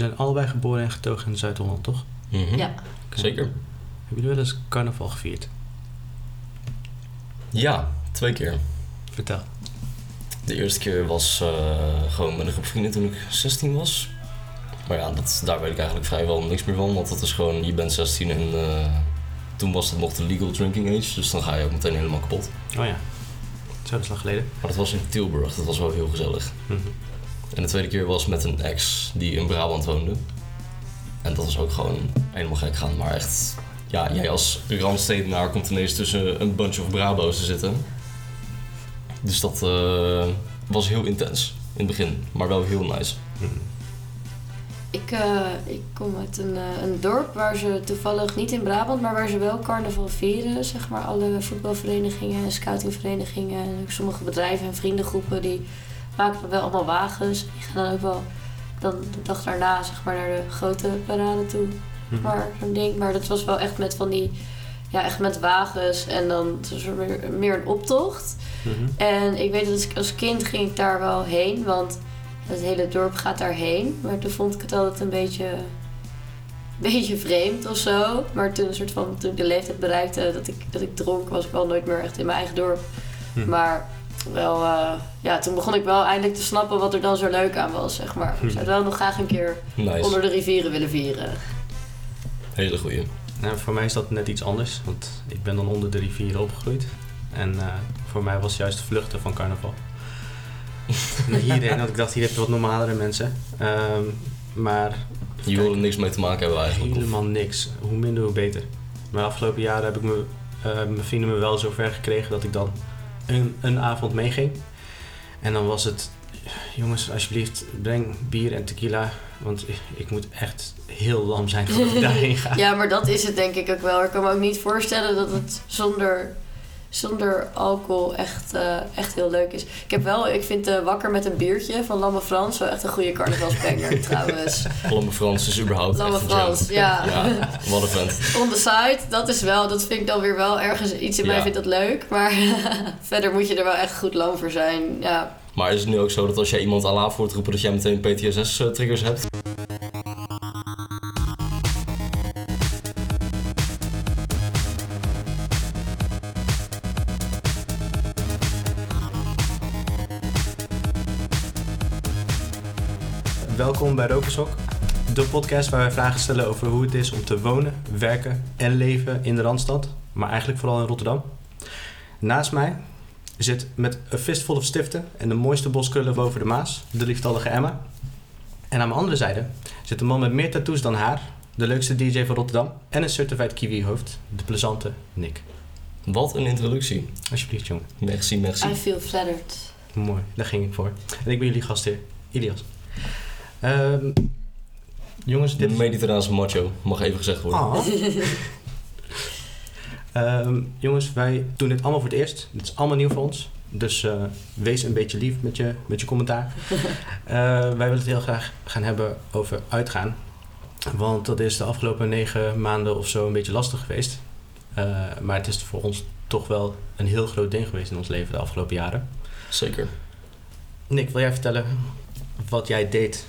zijn allebei geboren en getogen in Zuid-Holland, toch? Mhm. Ja. Zeker. Hebben jullie wel eens carnaval gevierd? Ja, twee keer. Vertel. De eerste keer was eh, gewoon met een groep vrienden toen ik 16 was. Maar ja, dat, daar weet ik eigenlijk vrijwel niks meer van. Want dat is gewoon, je bent 16 en eh, toen was het nog de legal drinking age. Dus dan ga je ook meteen helemaal kapot. Oh ja. Zo, dat is lang geleden. Maar dat was in Tilburg, dat was wel heel gezellig. Mhm. En de tweede keer was met een ex die in Brabant woonde. En dat was ook gewoon helemaal gek gaan. Maar echt, ja, jij als Randstedenaar komt ineens tussen een bunch of Brabo's te zitten. Dus dat eh, was heel intens in het begin, maar wel heel nice. Mhm. Ik, eh, ik kom uit een, eh, een dorp waar ze toevallig niet in Brabant, maar waar ze wel carnaval vieren. Zeg maar alle voetbalverenigingen en scoutingverenigingen en sommige bedrijven en vriendengroepen die maken dan wel allemaal wagens. Die gaan dan ook wel dan de dag daarna zeg maar naar de grote parade toe. Mhm. Maar zo'n ding. Maar dat was wel echt met van die, ja echt met wagens en dan meer, meer een optocht. Mhm. En ik weet dat als, als kind ging ik daar wel heen, want het hele dorp gaat daarheen. Maar toen vond ik het altijd een beetje, een beetje vreemd of zo. Maar toen, een soort van, toen ik de leeftijd bereikte dat ik, dat ik dronk, was ik wel nooit meer echt in mijn eigen dorp. Hm. Maar wel, eh, ja, toen begon ik wel eindelijk te snappen wat er dan zo leuk aan was, zeg maar. Ik zou het wel nog graag een keer Nice. onder de rivieren willen vieren. Hele goeie. Nou, voor mij is dat net iets anders, want ik ben dan onder de rivieren opgegroeid. En eh, voor mij was juist vluchten van carnaval. Hierheen, want ik dacht, hier heb je wat normalere mensen. Ehm, maar Je wilde niks mee te maken hebben eigenlijk. of- helemaal niks. Hoe minder, hoe beter. Maar de afgelopen jaren heb ik me, eh, mijn vrienden me wel zo ver gekregen dat ik dan een, een avond meeging. En dan was het, jongens, alsjeblieft, breng bier en tequila. Want ik, ik moet echt heel lam zijn voordat ik daarheen ga. Ja, maar dat is het denk ik ook wel. Ik kan me ook niet voorstellen dat het zonder, zonder alcohol echt, eh, echt heel leuk is. Ik heb wel, ik vind eh, Wakker met een biertje van Lamme Frans wel echt een goede carnavalsbanger trouwens. Lamme Frans is überhaupt Lamme. Frans, ja. Ja, wat een vent. On the side, dat is wel, dat vind ik dan weer wel ergens iets in mij Ja. vindt dat leuk. Maar verder moet je er wel echt goed lam voor zijn. Ja, Maar is het nu ook zo dat als jij iemand ala hoort roepen dat jij meteen PTSS-triggers hebt? Welkom bij Rokersok, de podcast waar wij vragen stellen over hoe het is om te wonen, werken en leven in de Randstad, maar eigenlijk vooral in Rotterdam. Naast mij zit met een fistful of stiften en de mooiste boskrullen boven de Maas, de lieftallige Emma. En aan mijn andere zijde zit een man met meer tattoos dan haar, de leukste DJ van Rotterdam en een certified kiwi-hoofd, de plezante Nick. Wat een introductie. Alsjeblieft, jongen. Merci, merci. I feel flattered. Mooi, daar ging ik voor. En ik ben jullie gastheer, Ilias. Ehm, jongens, De dit is... mediterraanse macho, mag even gezegd worden. Ah. Ehm, jongens, wij doen dit allemaal voor het eerst. Dit is allemaal nieuw voor ons. Dus eh, wees een beetje lief met je, met je commentaar. Eh, wij willen het heel graag gaan hebben over uitgaan. Want dat is de afgelopen negen maanden of zo een beetje lastig geweest. Eh, maar het is voor ons toch wel een heel groot ding geweest in ons leven de afgelopen jaren. Zeker. Nick, wil jij vertellen wat jij deed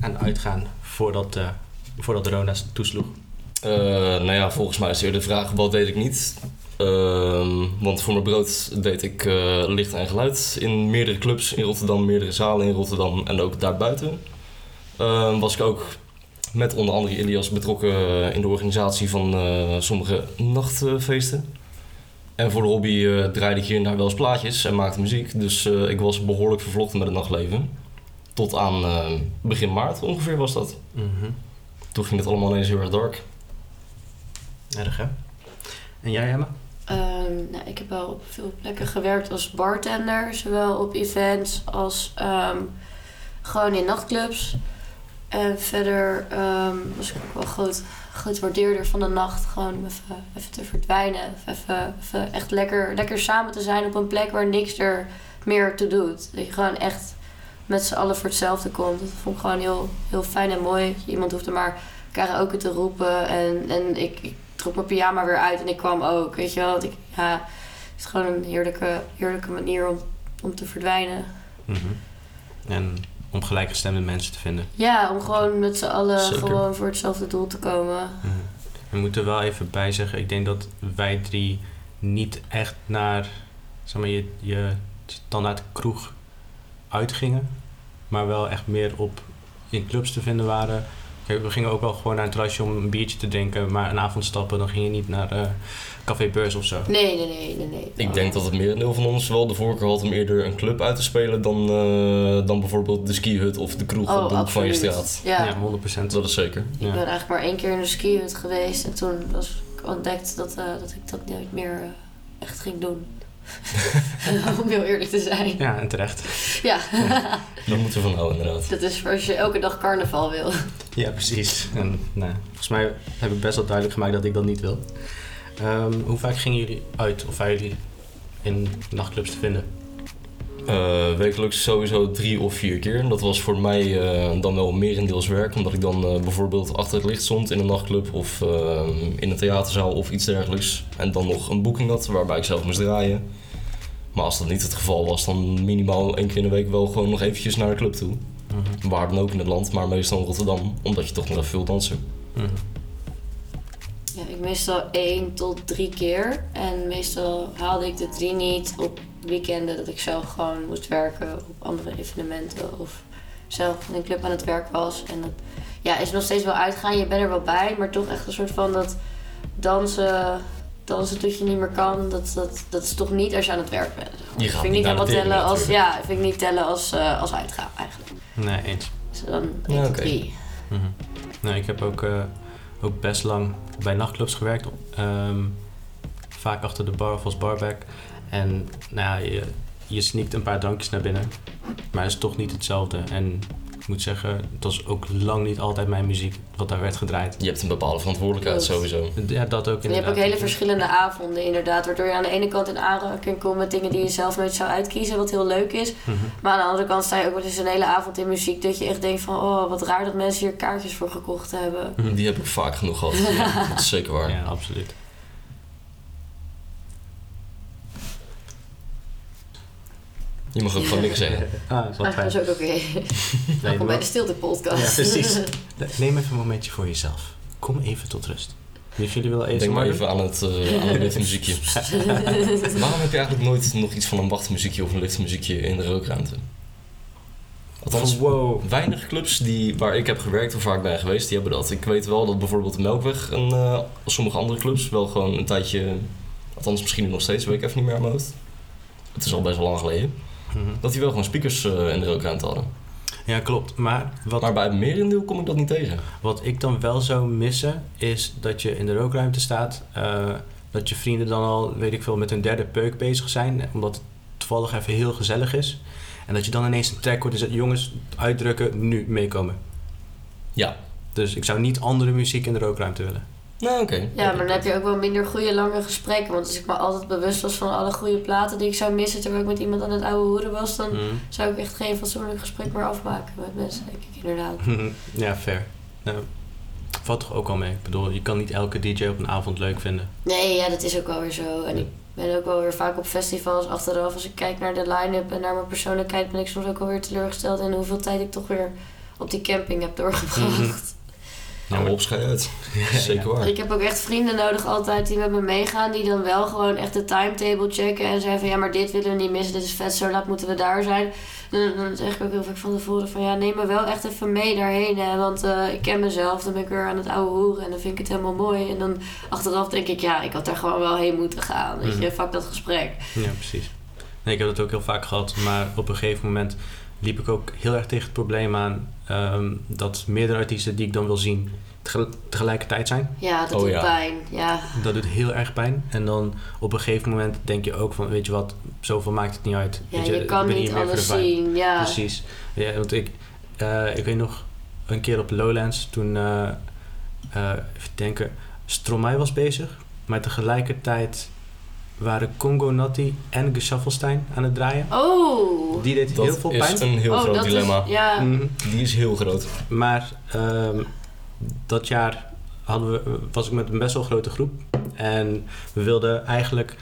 aan uitgaan voordat, eh voordat Rona toesloeg? Eh, nou ja, volgens mij is eerder de vraag, wat deed ik niet? Ehm, want voor mijn brood deed ik eh, licht en geluid in meerdere clubs in Rotterdam, meerdere zalen in Rotterdam en ook daarbuiten. Ehm, was ik ook met onder andere Ilias betrokken in de organisatie van sommige nachtfeesten. En voor de hobby draaide ik hier en daar wel eens plaatjes en maakte muziek. Dus ik was behoorlijk vervlochten met het nachtleven. Tot aan eh, begin maart ongeveer was dat. Toen ging het allemaal ineens heel erg dark. Erg, hè? En jij, Emma? Ehm, nou, ik heb wel op veel plekken gewerkt als bartender, zowel op events als ehm, gewoon in nachtclubs. En verder ehm, was ik ook wel groot, groot waardeerder van de nacht. Gewoon even, even te verdwijnen. Of even, even echt lekker, lekker samen te zijn op een plek waar niks er meer toe doet. Dat je gewoon echt met z'n allen voor hetzelfde komt. Dat vond ik gewoon heel, heel fijn en mooi. Iemand hoefde maar karaoke te roepen. En, en ik, ik trok mijn pyjama weer uit en ik kwam ook. Weet je wel, Want ik, ja, het is gewoon een heerlijke, heerlijke manier om, om te verdwijnen. Mhm. En om gelijkgestemde mensen te vinden. Ja, om gewoon met z'n allen Zeker. gewoon voor hetzelfde doel te komen. Mhm. We moeten er wel even bij zeggen, ik denk dat wij drie niet echt naar zeg maar, je, je standaard kroeg uitgingen. Maar wel echt meer op in clubs te vinden waren. Kijk, we gingen ook wel gewoon naar een terrasje om een biertje te drinken. Maar een avond stappen, dan ging je niet naar eh, Café Beurs of zo. Nee, nee, nee, nee. nee. Ik denk dat het merendeel van ons wel de voorkeur had om eerder een club uit te spelen dan, eh, dan bijvoorbeeld de skihut of de kroeg Oh, op de hoek van je straat. Ja, Ja, 100%. Dat is zeker. ik Ja. ben eigenlijk maar één keer in de skihut geweest. En toen was ik ontdekt dat, eh, dat ik dat nooit meer echt ging doen. om heel eerlijk te zijn. Ja, en terecht. Ja, Daar moeten we van houden inderdaad. dat is voor als je elke dag carnaval wil. Ja, precies. En, nou, volgens mij heb ik best wel duidelijk gemaakt dat ik dat niet wil. Ehm, hoe vaak gingen jullie uit of waren jullie in nachtclubs te vinden? Eh, wekelijks sowieso drie of vier keer. En Dat was voor mij eh, dan wel merendeels werk, omdat ik dan eh, bijvoorbeeld achter het licht stond in een nachtclub of in een theaterzaal of iets dergelijks. En dan nog een boeking had waarbij ik zelf moest draaien. Maar als dat niet het geval was, dan minimaal één keer in de week wel gewoon nog eventjes naar de club toe. Mhm. Waar dan ook in het land, maar meestal in Rotterdam, omdat je toch nog even wil dansen. Mhm. Ja, ik meestal één tot drie keer. En meestal haalde ik de drie niet op weekenden dat ik zelf gewoon moest werken op andere evenementen. Of zelf in een club aan het werk was. En dat ja, is nog steeds wel uitgaan. Je bent er wel bij, maar toch echt een soort van dat dansen, dansen tot je niet meer kan. Dat, dat, dat is toch niet als je aan het werk bent. Je gaat vind niet ik niet helemaal tellen als, ja, vind ik niet tellen als, eh, als uitgaan eigenlijk. Nee, eens. Dus dan één Ja, drie. Mhm. Nee, ik heb ook, eh, ook best lang bij nachtclubs gewerkt. Ehm, vaak achter de bar of als barback. En nou ja, je, je sneakt een paar drankjes naar binnen. Maar het is toch niet hetzelfde. En ik moet zeggen, het was ook lang niet altijd mijn muziek wat daar werd gedraaid. Je hebt een bepaalde verantwoordelijkheid Klopt. sowieso. Ja, dat ook En je hebt ook hele verschillende avonden inderdaad. Waardoor je aan de ene kant in aanraking komt met dingen die je zelf nooit zou uitkiezen. Wat heel leuk is. Mhm. Maar aan de andere kant sta je ook wel eens een hele avond in muziek. Dat je echt denkt van oh wat raar dat mensen hier kaartjes voor gekocht hebben. Mhm. Die heb ik vaak genoeg gehad. Ja, dat is zeker waar. Ja, absoluut. Je mag ook gewoon niks zeggen. Ah, Maar dat is ook oké. Nee, Welkom bij maar- de stilte podcast. Ja, precies. Neem even een momentje voor jezelf. Kom even tot rust. Wie van jullie willen Denk ASMR maar even aan het, eh aan het lichtmuziekje. Waarom heb je eigenlijk nooit nog iets van een wachtmuziekje of een lichtmuziekje in de rookruimte? Althans, Wow. weinig clubs die, waar ik heb gewerkt of waar ik ben geweest, die hebben dat. Ik weet wel dat bijvoorbeeld de Melkweg en eh, sommige andere clubs wel gewoon een tijdje, althans misschien nog steeds, weet ik even niet meer aan mijn hoofd. Het is al best wel lang geleden. Mhm. Dat die wel gewoon speakers eh, in de rookruimte hadden. Ja, klopt. Maar wat, Maar bij het merendeel kom ik dat niet tegen. wat ik dan wel zou missen, is dat je in de rookruimte staat. eh, dat je vrienden dan al, weet ik veel, met hun derde peuk bezig zijn. Omdat het toevallig even heel gezellig is. En dat je dan ineens een track hoort en zegt, jongens, uitdrukken, nu meekomen. Ja. Dus ik zou niet andere muziek in de rookruimte willen. Nou, oké. Ja, maar dan heb je ook wel minder goede lange gesprekken. Want als ik me altijd bewust was van alle goede platen die ik zou missen terwijl ik met iemand aan het oude hoeren was, dan Mhm. zou ik echt geen fatsoenlijk gesprek meer afmaken met mensen, denk ik inderdaad. ja, fair. Nou, valt toch ook al mee. Ik bedoel, je kan niet elke DJ op een avond leuk vinden. Nee, ja, dat is ook wel weer zo. En ik ben ook wel weer vaak op festivals achteraf. Als ik kijk naar de line-up en naar mijn persoonlijkheid, ben ik soms ook wel weer teleurgesteld in hoeveel tijd ik toch weer op die camping heb doorgebracht. Nou, op schei uit. Zeker waar. Ik heb ook echt vrienden nodig altijd die met me meegaan, die dan wel gewoon echt de timetable checken en zeggen van ja, maar dit willen we niet missen, dit is vet, zo laat moeten we daar zijn. Dan, dan zeg ik ook heel vaak van tevoren van ja, neem me wel echt even mee daarheen, hè, want eh, ik ken mezelf, dan ben ik weer aan het oude hoeren en dan vind ik het helemaal mooi. En dan achteraf denk ik ja, ik had daar gewoon wel heen moeten gaan, weet je, Mhm. fuck dat gesprek. Ja, precies. Nee, ik heb dat ook heel vaak gehad, maar op een gegeven moment liep ik ook heel erg tegen het probleem aan ehm, dat meerdere artiesten die ik dan wil zien tegel- tegelijkertijd zijn. Ja, dat Oh, doet ja. pijn, ja. Dat doet heel erg pijn. En dan op een gegeven moment denk je ook van, weet je wat, zoveel maakt het niet uit. Ja, Weet je, ik kan ben niet alles zien, ja. Precies. Ja, want ik, eh, ik weet nog een keer op Lowlands, toen, eh, eh, even denken, Stromae was bezig. Maar tegelijkertijd waren Congo Natty en Gesaffelstein aan het draaien. Oh! Die deed Dat heel veel is pijn. een heel oh, groot dat dilemma. Is, ja, Mhm. Die is heel groot. Maar ehm, dat jaar hadden we, was ik met een best wel grote groep. En we wilden eigenlijk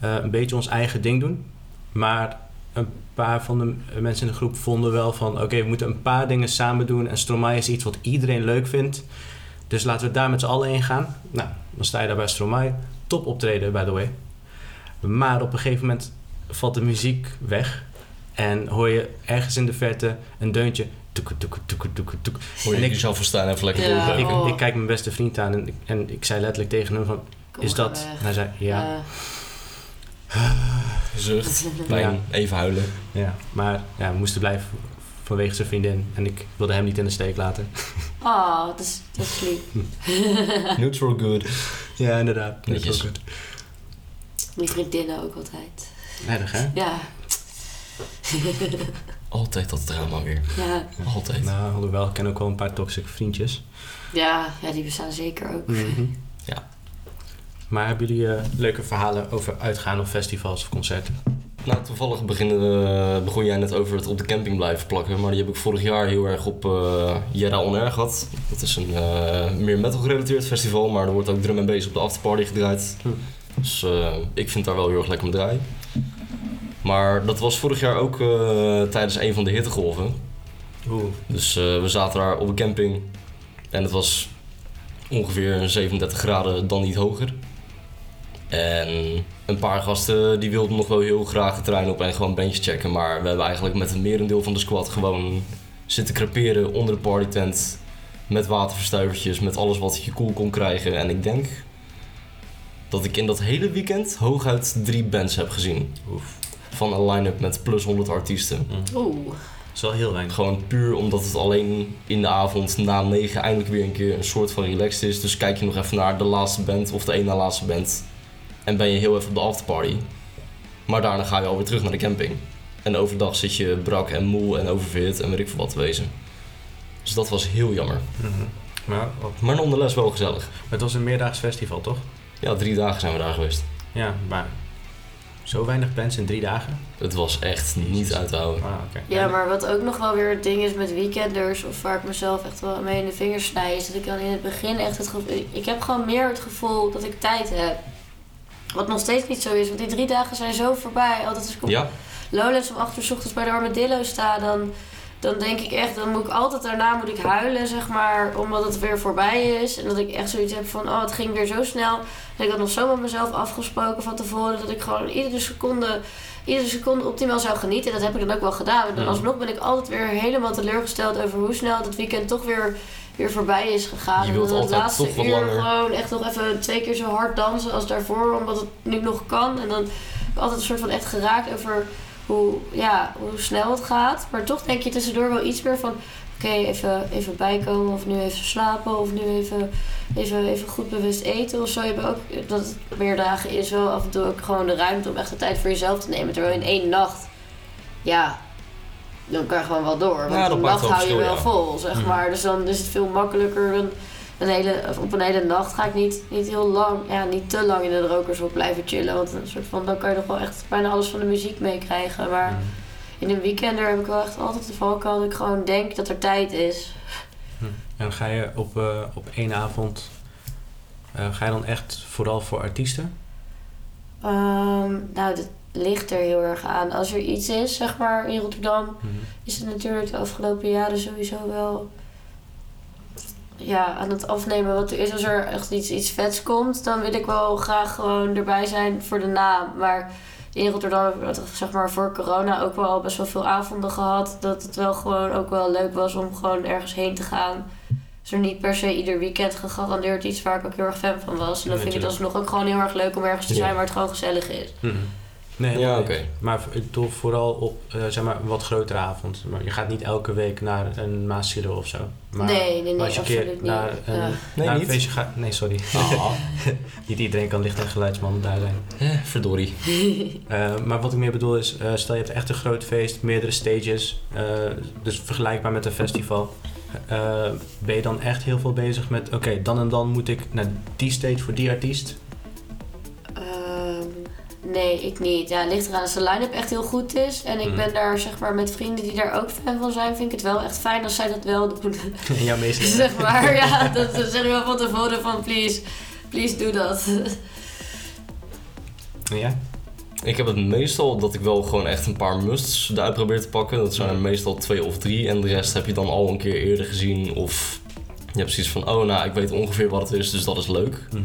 eh, een beetje ons eigen ding doen. Maar een paar van de mensen in de groep vonden wel van... oké, we moeten een paar dingen samen doen... en Stromae is iets wat iedereen leuk vindt. Dus laten we daar met z'n allen heen gaan. Nou, dan sta je daar bij Stromae. Top optreden, by the way. Maar op een gegeven moment valt de muziek weg... en hoor je ergens in de verte een deuntje... Toek, toek, toek, toek, toek. Hoor je En ik- jezelf verstaan even lekker Ja. Ik, Oh. ik kijk mijn beste vriend aan en, ik- en ik zei letterlijk tegen hem van... Kom is dat... weg. En hij zei, ja. Zucht, pijn, Ja. even huilen. Ja, maar ja, we moesten blijven vanwege zijn vriendin. En ik wilde hem niet in de steek laten. Ah, dat is, dat is lief. Neutral good. Ja, inderdaad. Netjes. ook goed. Mijn vriendinnen ook altijd. Erg, hè? Ja, Altijd dat drama weer. ja, Altijd. Nou, alhoewel, ik ken ook wel een paar toxic vriendjes. ja, ja, die bestaan zeker ook. Ja. Maar hebben jullie eh, leuke verhalen over uitgaan of festivals of concerten? Nou, toevallig beginnen, eh, begon jij net over het op de camping blijven plakken. Maar die heb ik vorig jaar heel erg op eh Jera On Air gehad. Dat is een eh, meer metal gerelateerd festival. Maar er wordt ook drum en bass op de afterparty gedraaid. Hm. Dus eh, ik vind daar wel heel erg lekker mee draaien. Maar dat was vorig jaar ook eh, tijdens een van de hittegolven. Oeh. Dus eh, we zaten daar op een camping. En het was ongeveer 37 graden, dan niet hoger. En een paar gasten die wilden nog wel heel graag het terrein op en gewoon bandjes checken. Maar we hebben eigenlijk met een merendeel van de squad gewoon zitten creperen onder de partytent. Met waterverstuivertjes, met alles wat je koel kon krijgen. En ik denk dat ik in dat hele weekend hooguit drie bands heb gezien. Oef. Van een line-up met plus 100 artiesten. Oeh. Dat is wel heel weinig. Gewoon puur omdat het alleen in de avond na negen eindelijk weer een keer een soort van relaxed is. Dus kijk je nog even naar de laatste band of de één na laatste band. En ben je heel even op de afterparty. Maar daarna ga je alweer terug naar de camping. En overdag zit je brak en moe en oververhit en weet ik veel wat te wezen. Dus dat was heel jammer. Mhm. Maar Maar nonetheless wel gezellig. het was een meerdaags festival, toch? Ja, drie dagen zijn we daar geweest. Ja, maar zo weinig bands in drie dagen? Het was echt niet uit te houden. Ah. Ja, maar wat ook nog wel weer het ding is met weekenders, of waar ik mezelf echt wel mee in de vingers snij, is dat ik dan in het begin echt het gevoel. Ik heb gewoon meer het gevoel dat ik tijd heb. Wat nog steeds niet zo is, want die drie dagen zijn zo voorbij. Altijd als ik op Ja, Lowlands om 8 uur 's ochtends bij de Armadillo sta, dan, dan denk ik echt, dan moet ik altijd daarna moet ik huilen, zeg maar, omdat het weer voorbij is. En dat ik echt zoiets heb van, oh, het ging weer zo snel. En ik had nog zo met mezelf afgesproken van tevoren dat ik gewoon iedere seconde, iedere seconde optimaal zou genieten. En dat heb ik dan ook wel gedaan. En dan alsnog ben ik altijd weer helemaal teleurgesteld over hoe snel het weekend toch weer, weer voorbij is gegaan. Je en dan het laatste uur langer. gewoon echt nog even twee keer zo hard dansen als daarvoor, omdat het nu nog kan. En dan heb ik altijd een soort van echt geraakt over hoe, ja, hoe snel het gaat. Maar toch denk je tussendoor wel iets meer van... Oké, even, even bijkomen of nu even slapen of nu even, even, even goed bewust eten of zo. Je hebt ook dat het meer dagen is wel af en toe ook gewoon de ruimte om echt de tijd voor jezelf te nemen. Terwijl in één nacht, ja, dan kan je gewoon wel door. Want Ja, een nacht hou je wel ja. vol, zeg Mhm. maar. Dus dan is het veel makkelijker dan een hele, op een hele nacht ga ik niet, niet heel lang, ja, niet te lang in de rokers op blijven chillen. Want een soort van, dan kan je nog wel echt bijna alles van de muziek meekrijgen. Maar Mhm. in een weekender heb ik wel echt altijd de valkuil dat ik gewoon denk dat er tijd is. En ga je op, eh, op één avond... eh, ga je dan echt vooral voor artiesten? Ehm, nou, dat ligt er heel erg aan. Als er iets is, zeg maar, in Rotterdam, Mhm. is het natuurlijk de afgelopen jaren sowieso wel ja, aan het afnemen wat er is. Als er echt iets, iets vets komt, dan wil ik wel graag gewoon erbij zijn voor de naam. Maar in Rotterdam heb ik zeg maar, voor corona ook wel best wel veel avonden gehad. Dat het wel gewoon ook wel leuk was om gewoon ergens heen te gaan. Is er niet per se ieder weekend gegarandeerd iets waar ik ook heel erg fan van was. En dan vind ik het alsnog ook gewoon heel erg leuk om ergens te Ja. zijn waar het gewoon gezellig is. Mhm. Nee, Ja, maar- oké. Maar ik bedoel vooral op eh, zeg maar, een wat grotere avond. Maar je gaat niet elke week naar een Maasilo of zo. Maar nee, nee, nee, maar als je een keer absoluut niet. naar een. Nee, naar een feestje gaat... Nee, sorry. Ah, niet iedereen kan licht- en geluidsman daar zijn. eh, verdorie. Eh, maar wat ik meer bedoel is, eh, stel je hebt echt een groot feest, meerdere stages, eh, dus vergelijkbaar met een festival. Eh, ben je dan echt heel veel bezig met, oké, dan en dan moet ik naar die stage voor die artiest? Nee, ik niet. Ja, het ligt eraan als de line-up echt heel goed is. En ik Mhm. ben daar zeg maar met vrienden die daar ook fan van zijn, vind ik het wel echt fijn als zij dat wel doen. In jouw meeste... zeg maar, ja, dat dat zeg ik wel van tevoren van please, please doe dat. Ja? Ik heb het meestal dat ik wel gewoon echt een paar musts eruit probeer te pakken. Dat zijn er meestal twee of drie. En de rest heb je dan al een keer eerder gezien. Of je hebt precies van, oh nou, ik weet ongeveer wat het is, dus dat is leuk. Mhm.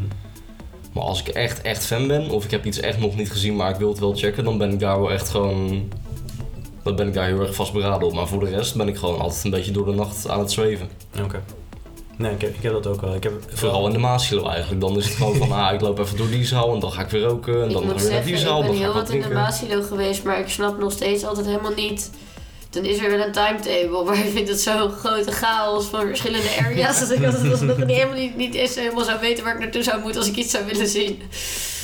Maar als ik echt, echt fan ben, of ik heb iets echt nog niet gezien, maar ik wil het wel checken, dan ben ik daar wel echt gewoon... Dan ben ik daar heel erg vastberaden op. Maar voor de rest ben ik gewoon altijd een beetje door de nacht aan het zweven. Oké. Nee, ik heb, ik heb dat ook wel. Ik heb Vooral in de Maasilo eigenlijk. Dan is het gewoon van, ah, ik loop even door die zaal en dan ga ik weer roken. En Ik dan moet ga ik weer naar die zeggen, zaal, ik ben heel wat in de. Masilo geweest, maar ik snap nog steeds altijd helemaal niet. Dan is er wel een timetable, maar ik vind het zo'n grote chaos van verschillende areas. dat ik altijd nog niet, helemaal niet, niet eens helemaal zou weten waar ik naartoe zou moeten als ik iets zou willen zien.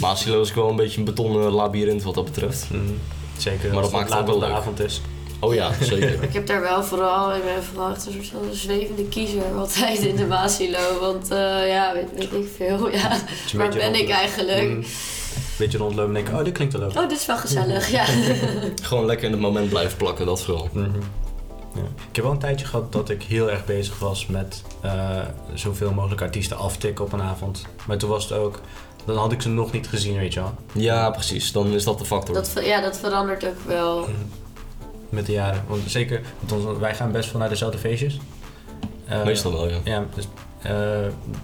Maasilo is wel een beetje een betonnen labyrint wat dat betreft. Mhm. Zeker Maar dat maakt het ook wel leuk. avond is. Oh ja, zeker. Ik heb daar wel vooral, ik ben vooral echt een soort van zwevende kiezer altijd in de Masilo. Want eh, ja, weet, weet ik veel. Ja. Waar ben ik eigenlijk? Mhm. Beetje rondlopen en denken, oh, dit klinkt wel leuk. Oh, dit is wel gezellig, ja. Gewoon lekker in het moment blijven plakken, dat vooral. Mhm. Ja. Ik heb wel een tijdje gehad dat ik heel erg bezig was met eh, zoveel mogelijk artiesten aftikken op een avond. Maar toen was het ook, dan had ik ze nog niet gezien, weet je wel. Ja, precies. Dan is dat de factor. Dat, ja, dat verandert ook wel. Met de jaren. Want zeker, want ons- wij gaan best wel naar dezelfde feestjes. Eh, Meestal wel, ja. Ja, dus eh,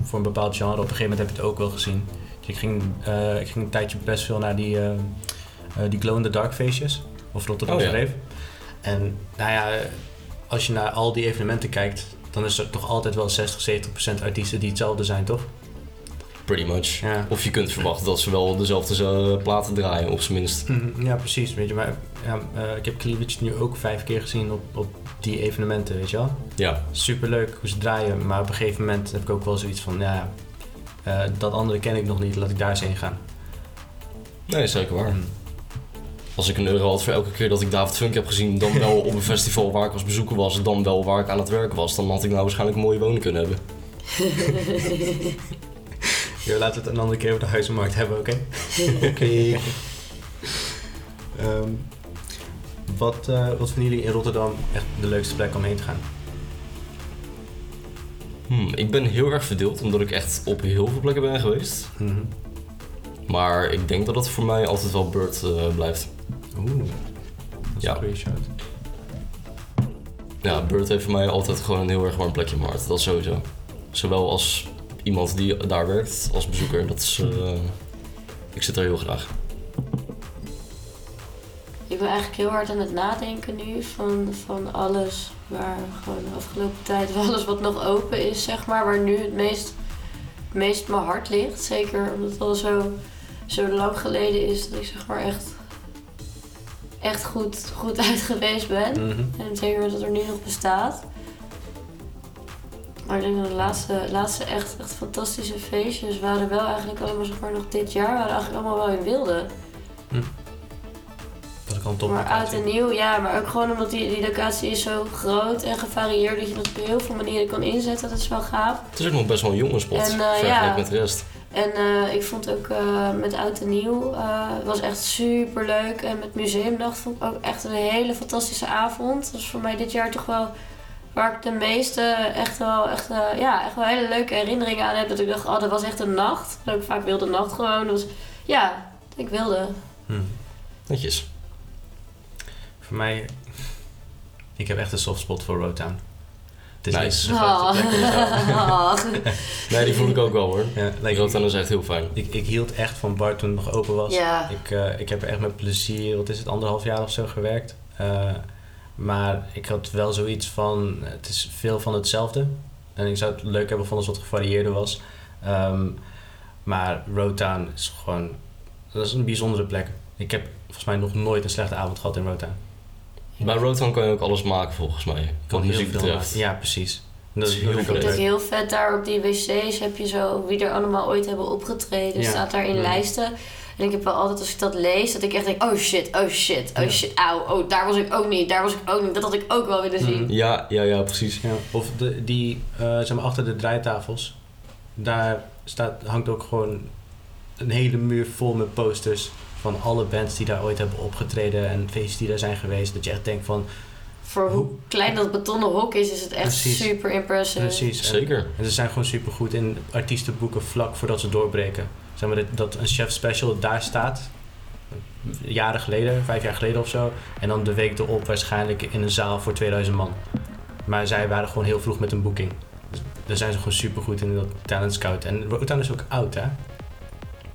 voor een bepaald genre. Op een gegeven moment heb je het ook wel gezien. Dus ik, ging, eh, ik ging een tijdje best veel naar die, die glow in the dark feestjes. Of Rotterdamse Oh, ja. Reef. En nou ja, als je naar al die evenementen kijkt, dan is er toch altijd wel 60, 70 procent artiesten die hetzelfde zijn, toch? Pretty much. Ja. Of je kunt verwachten dat ze wel dezelfde eh, platen draaien, op zijn minst. Mhm, Ja, precies. Weet je, maar ja, eh, ik heb Cleavage nu ook vijf keer gezien op, op die evenementen, weet je wel. Ja, Superleuk hoe ze draaien, maar op een gegeven moment heb ik ook wel zoiets van, ja, eh, dat andere ken ik nog niet, laat ik daar eens heen gaan. nee, zeker waar. Mhm. Als ik een euro had voor elke keer dat ik David Funk heb gezien, dan wel op een festival waar ik als bezoeker was, dan wel waar ik aan het werken was, dan had ik nou waarschijnlijk een mooie woning kunnen hebben. Ja, laten we het een andere keer over de huizenmarkt hebben, oké? Oké. Ehm, wat, eh, wat vinden jullie in Rotterdam echt de leukste plek om heen te gaan? Hmm, ik ben heel erg verdeeld, omdat ik echt op heel veel plekken ben geweest. Mhm. Maar ik denk dat het voor mij altijd wel Bird eh, blijft. Oeh, dat is Ja. een goede shout. Ja, Bird heeft voor mij altijd gewoon een heel erg warm plekje in mijn hart. Dat sowieso. Zowel als iemand die daar werkt, als bezoeker. Dat is, eh, ik zit er heel graag. Ik ben eigenlijk heel hard aan het nadenken nu van, van alles waar gewoon de afgelopen tijd, van alles wat nog open is, zeg maar, waar nu het meest, het meest mijn hart ligt. Zeker omdat het al zo, zo lang geleden is dat ik zeg maar echt, echt goed, goed uit geweest ben. Mhm. En zeker dat het er nu nog bestaat. Maar ik denk dat de laatste, laatste echt, echt fantastische feestjes waren wel eigenlijk allemaal zeg maar nog dit jaar, waren eigenlijk allemaal wel in wilde. Dat ik al een top Maar oud en nieuw, ja, maar ook gewoon omdat die, die locatie is zo groot en gevarieerd dat je dat op heel veel manieren kan inzetten. Dat is wel gaaf. Het is ook nog best wel een jonge spot, En, vergeleken ja. met de rest. En eh, ik vond ook eh, met oud en nieuw, het was echt super leuk. En met museumdag vond ik ook echt een hele fantastische avond. Dat voor mij dit jaar toch wel waar ik de meeste echt wel, echt, eh, ja, echt wel hele leuke herinneringen aan heb. Dat ik dacht, oh, dat was echt een nacht. Dat ik vaak wilde nacht gewoon. Was, ja, ik wilde. Mhm. Netjes. Voor mij, ik heb echt een soft spot voor Roadtown. Het is Nice. Nee, die voel ik ook wel hoor. Ja, like, Rotterdam is echt heel fijn. ik, ik hield echt van bar toen het nog open was. Ja. Ik, eh, ik heb er echt met plezier, wat is het, anderhalf jaar of zo gewerkt. Eh, maar ik had wel zoiets van, het is veel van hetzelfde. En ik zou het leuk hebben gevonden als het wat gevarieerder was. Ehm, maar Roadtown is gewoon, dat is een bijzondere plek. Ik heb volgens mij nog nooit een slechte avond gehad in Roadtown. Bij Roadtown kan je ook alles maken volgens mij. Wat heel muziek veel betreft. Ja, precies. Dat is Heel Ik vind het heel vet daar op die wc's heb je zo wie er allemaal ooit hebben opgetreden. Ja. Staat daar in Ja. lijsten. En ik heb wel altijd als ik dat lees, dat ik echt denk, oh shit, oh shit, oh Ja. shit, auw, oh daar was ik ook niet, daar was ik ook niet. Dat had ik ook wel willen zien. Mhm. Ja, ja, ja, precies. Ja, of de, die, eh, zeg maar, achter de draaitafels, daar staat, hangt ook gewoon een hele muur vol met posters van alle bands die daar ooit hebben opgetreden en feesten die daar zijn geweest. Dat je echt denkt van, Voor hoe klein dat betonnen hok is, is het echt Precies. super impressive. precies. En, Zeker. en ze zijn gewoon super goed in artiesten boeken vlak voordat ze doorbreken. Zeg maar, dat, een chef special daar staat, jaren geleden, vijf jaar geleden of zo. En dan de week erop waarschijnlijk in een zaal voor 2000 man. Maar zij waren gewoon heel vroeg met een boeking. Dus daar zijn ze gewoon super goed in dat talent scout. En Rotown is ook oud, hè?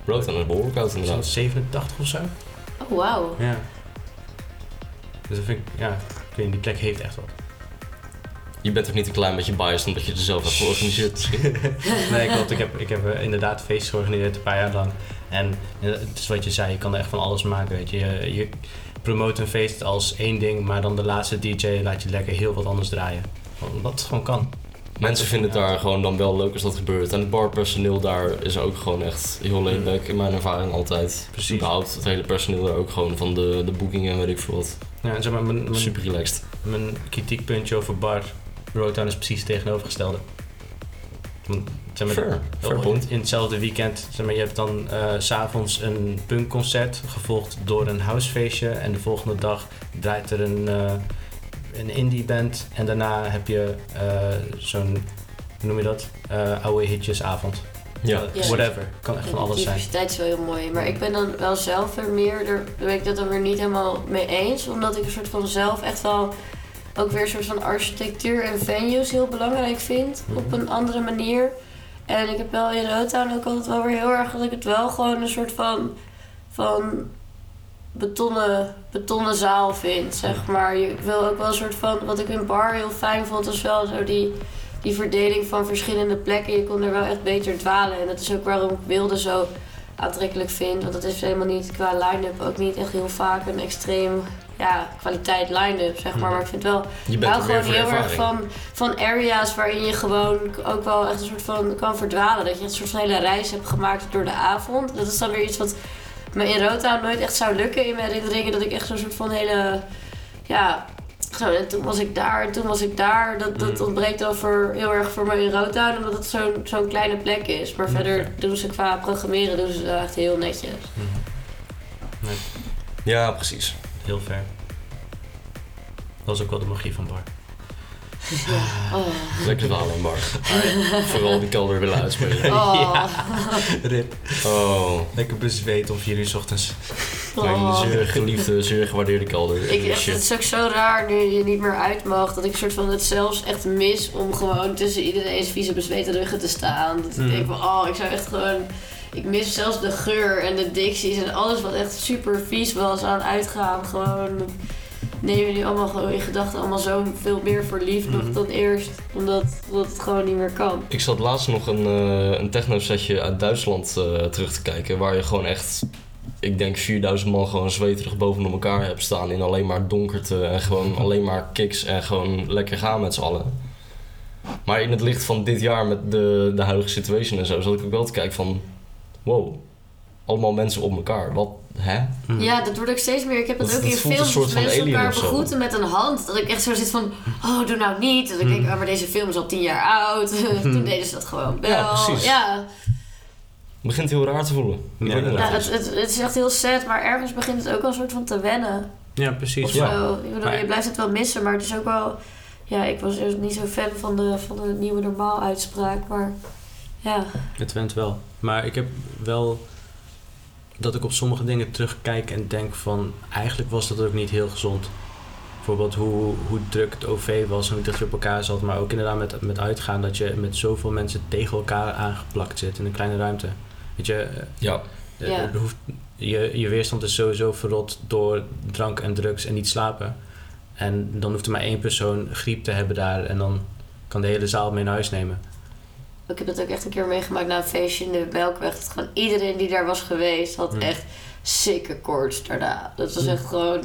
Rotan is behoorlijk oud inderdaad. 87 of zo? Oh, wauw. Ja. Dus dat vind ik, ja, ik weet niet, die plek heeft echt wat. Je bent ook niet een klein beetje biased omdat je er zelf hebt georganiseerd. Nee, klopt. Ik heb, ik heb eh, inderdaad feesten georganiseerd een paar jaar lang. En eh, het is wat je zei, je kan er echt van alles maken, weet je. Je, je promoot een feest als één ding, maar dan de laatste DJ laat je lekker heel wat anders draaien. Wat gewoon kan. Mensen vinden het daar gewoon dan wel leuk als dat gebeurt. En het barpersoneel daar is ook gewoon echt heel back in mijn ervaring altijd. Precies. Überhaupt het hele personeel daar ook gewoon van de, de boekingen en weet ik veel wat. Ja, en zeg maar, mijn, mijn, Super relaxed. mijn kritiekpuntje over bar Rotown is precies het tegenovergestelde. Want, zeg maar, Fair, fair point. in, in hetzelfde weekend, zeg maar, je hebt dan eh, s s'avonds een punkconcert, gevolgd door een housefeestje. En de volgende dag draait er een, eh, een indie band. En daarna heb je eh, zo'n, hoe noem je dat? Eh, oude hitjesavond. Ja, Eh, Ja. whatever, kan echt van alles zijn. diversiteit is wel heel mooi. Maar ik ben dan wel zelf er meer, daar ben ik dat dan weer niet helemaal mee eens. Omdat ik een soort van zelf echt wel ook weer een soort van architectuur en venues heel belangrijk vind. Op Mhm. een andere manier. En ik heb wel in Rotown ook altijd wel weer heel erg dat ik het wel gewoon een soort van, van betonnen, betonnen zaal vind, zeg maar. Je- Ik wil ook wel een soort van, wat ik in bar heel fijn vond, was wel zo die, die verdeling van verschillende plekken. Je kon er wel echt beter dwalen. En dat is ook waarom ik Wilde zo aantrekkelijk vind. Want dat is helemaal niet qua line-up ook niet echt heel vaak een extreem ja, kwaliteit line-up, zeg maar. Mhm. Maar ik vind wel ik hou gewoon heel erg van, van areas waarin je gewoon ook wel echt een soort van kan verdwalen. Dat je een soort van hele reis hebt gemaakt door de avond. Dat is dan weer iets wat me in Rotown nooit echt zou lukken in mijn herinneringen. Dat ik echt zo'n soort van hele, ja, zo, en toen was ik daar en toen was ik daar. Dat, dat Mm. ontbreekt dan voor, heel erg voor me in Rotown, omdat het zo'n zo'n kleine plek is. Maar verder doen ze qua programmeren doen ze echt heel netjes. Mhm. Ja, precies. Heel ver. Dat is ook wel de magie van bar. Oh. Lekker verhaal in bar. Vooral die kelder willen uitspelen. Oh. Rip. Oh, Lekker bezweet om 4 uur 's ochtends. mijn Oh. zeer geliefde, zeer gewaardeerde kelder. Ik, echt, het is ook zo raar nu je niet meer uit mag. Dat ik soort van het zelfs echt mis om gewoon tussen iedereen's vieze bezweten ruggen te staan. Dat ik Mm. denk van, oh, ik zou echt gewoon... Ik mis zelfs de geur en de dicties en alles wat echt super vies was aan uitgaan. Gewoon neem je nu allemaal gewoon in gedachten allemaal zo veel meer voor lief nog Mhm. dan eerst. Omdat, omdat het gewoon niet meer kan. Ik zat laatst nog een, eh een techno-setje uit Duitsland eh, terug te kijken. Waar je gewoon echt, ik denk 4000 man gewoon zweterig bovenop elkaar hebt staan. In alleen maar donkerte en gewoon alleen maar kicks en gewoon lekker gaan met z'n allen. Maar in het licht van dit jaar met de, de huidige situation en zo, zat ik ook wel te kijken van... Wow, allemaal mensen op elkaar. Wat, hè? Ja, dat wordt ook steeds meer. Ik heb het Dat- ook dat in films van mensen elkaar begroeten met een hand. Dat ik echt zo zit van, oh, doe nou niet. Dat ik denk, Hmm. oh, maar deze film is al tien jaar oud. Toen deden ze dat gewoon wel. Ja, precies. Ja, Het begint heel raar te voelen. Ja, het, het is. het, het is echt heel sad, maar ergens begint het ook wel een soort van te wennen. Ja, precies. Of Ja. zo. Ik bedoel, je blijft het wel missen, maar het is ook wel... Ja, ik was eerst niet zo fan van de, van de nieuwe normaal uitspraak, maar... Ja, Het went wel. Maar ik heb wel dat ik op sommige dingen terugkijk en denk van eigenlijk was dat ook niet heel gezond. Bijvoorbeeld hoe, hoe druk het OV was en hoe dicht je op elkaar zat. Maar ook inderdaad met, met uitgaan dat je met zoveel mensen tegen elkaar aangeplakt zit in een kleine ruimte. Weet je, eh, Ja, eh, er hoeft, je, je weerstand is sowieso verrot door drank en drugs en niet slapen. En dan hoeft er maar één persoon griep te hebben daar en dan kan de hele zaal mee naar huis nemen. Ik heb dat ook echt een keer meegemaakt na een feestje in de Melkweg. Dat gewoon iedereen die daar was geweest, had Hmm. echt sikke koorts daarna. Dat was Hmm. echt gewoon...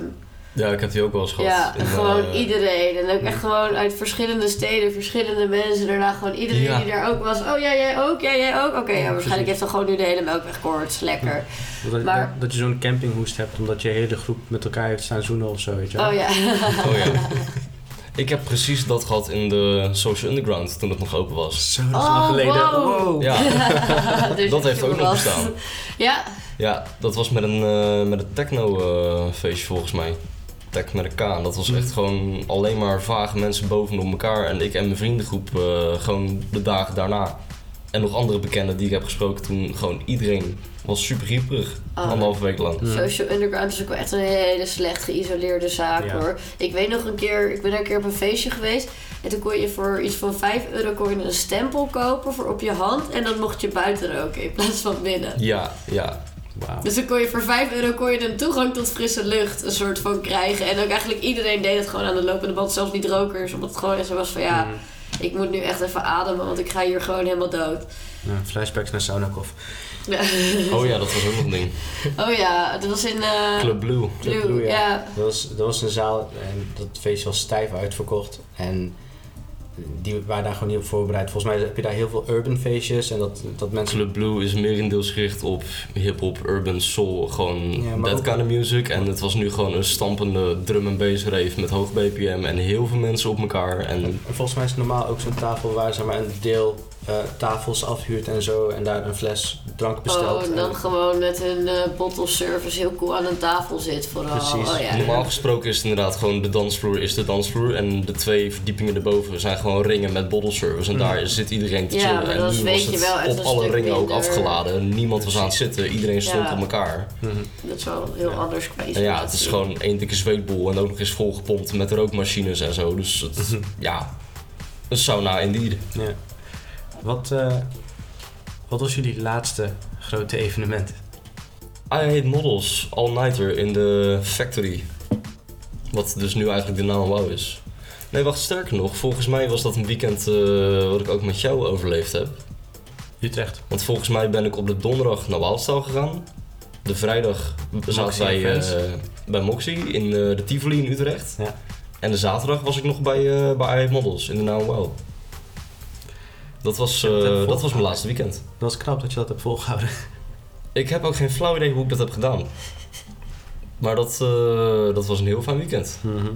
ja, ik heb die ook wel eens gehad. Ja, gewoon eh, iedereen. En ook echt gewoon uit verschillende steden, verschillende mensen. Daarna gewoon iedereen Ja. die daar ook was. Oh ja, jij ook, ja, jij ook. Oké, ja, Ja, waarschijnlijk heeft dan gewoon nu de hele melkweg koorts. Lekker. Dat, Maar- dat, dat je zo'n campinghoest hebt omdat je hele groep met elkaar heeft staan zoenen of zo, weet je wel. Oh ja. Oh ja. Ik heb precies dat gehad in de Social Underground toen het nog open was. Zo, dat is Oh, lang geleden. wow. Ja, Dus dat heeft ook nog bestaan. Ja, Ja, dat was met een, eh, met een techno eh, feestje volgens mij. Tech met een K. En dat was echt gewoon alleen maar vage mensen bovenop elkaar. En ik en mijn vriendengroep eh, gewoon de dagen daarna. En nog andere bekenden die ik heb gesproken toen, gewoon iedereen was super grieperig. Ah. Anderhalve week lang. Social Underground is ook wel echt een hele slecht geïsoleerde zaak Ja. hoor. Ik weet nog een keer, ik ben er een keer op een feestje geweest. En toen kon je voor iets van 5 euro kon je een stempel kopen voor op je hand. En dan mocht je buiten roken in plaats van binnen. Ja, ja. Wauw. Dus dan kon je voor 5 euro kon je een toegang tot frisse lucht een soort van krijgen. En ook eigenlijk iedereen deed het gewoon aan de lopende band. Zelfs niet rokers. Omdat het gewoon zo was van ja, Mm. Ik moet nu echt even ademen. Want ik ga hier gewoon helemaal dood. Ja, flashbacks naar Saunakoff. Ja. Oh ja, dat was ook nog een ding. Oh ja, dat was in eh Club Blue. Club Blue, Blue, ja. ja. Dat was, dat was een zaal en dat feestje was stijf uitverkocht. En die waren daar gewoon niet op voorbereid. Volgens mij heb je daar heel veel urban feestjes en dat, dat mensen... Club Blue is merendeels gericht op hip-hop, urban, soul, gewoon Ja, maar that kind of music. En het was nu gewoon een stampende drum and bass rave met hoog BPM en heel veel mensen op elkaar. En En volgens mij is het normaal ook zo'n tafel waar zeg maar, een deel eh, tafels afhuurt en zo. En daar een fles drank bestelt. Oh, en dan En- gewoon met een eh bottle service heel cool aan een tafel zit vooral. Precies. Oh, ja. normaal gesproken is het inderdaad gewoon de dansvloer is de dansvloer. En de twee verdiepingen erboven zijn gewoon ringen met bottle service. En daar zit iedereen te Ja, chillen. maar en nu weet was het wel op alle ringen ook afgeladen. Niemand was aan het zitten. Iedereen stond Ja. op elkaar. Mhm. Dat is wel heel Ja. anders qua En ja, het is gewoon één dikke zweetbol en ook nog eens volgepompt met rookmachines en zo. Dus het, Mhm. ja, een sauna indeed. Ja. Wat, eh, wat was jullie laatste grote evenement? I Hate Models All Nighter in de Factory. Wat dus nu eigenlijk de naam WOW is. Nee, wacht, sterker nog, volgens mij was dat een weekend eh, wat ik ook met jou overleefd heb. Utrecht. Want volgens mij ben ik op de donderdag naar Waalstal gegaan. De vrijdag zaten wij eh, bij Moxie in de Tivoli in Utrecht. Ja. En de zaterdag was ik nog bij, bij I Hate Models in de naam WOW. Dat was, dat eh, dat was mijn laatste weekend. Dat was knap dat je dat hebt volgehouden. Ik heb ook geen flauw idee hoe ik dat heb gedaan. Maar dat, eh, dat was een heel fijn weekend. Mhm.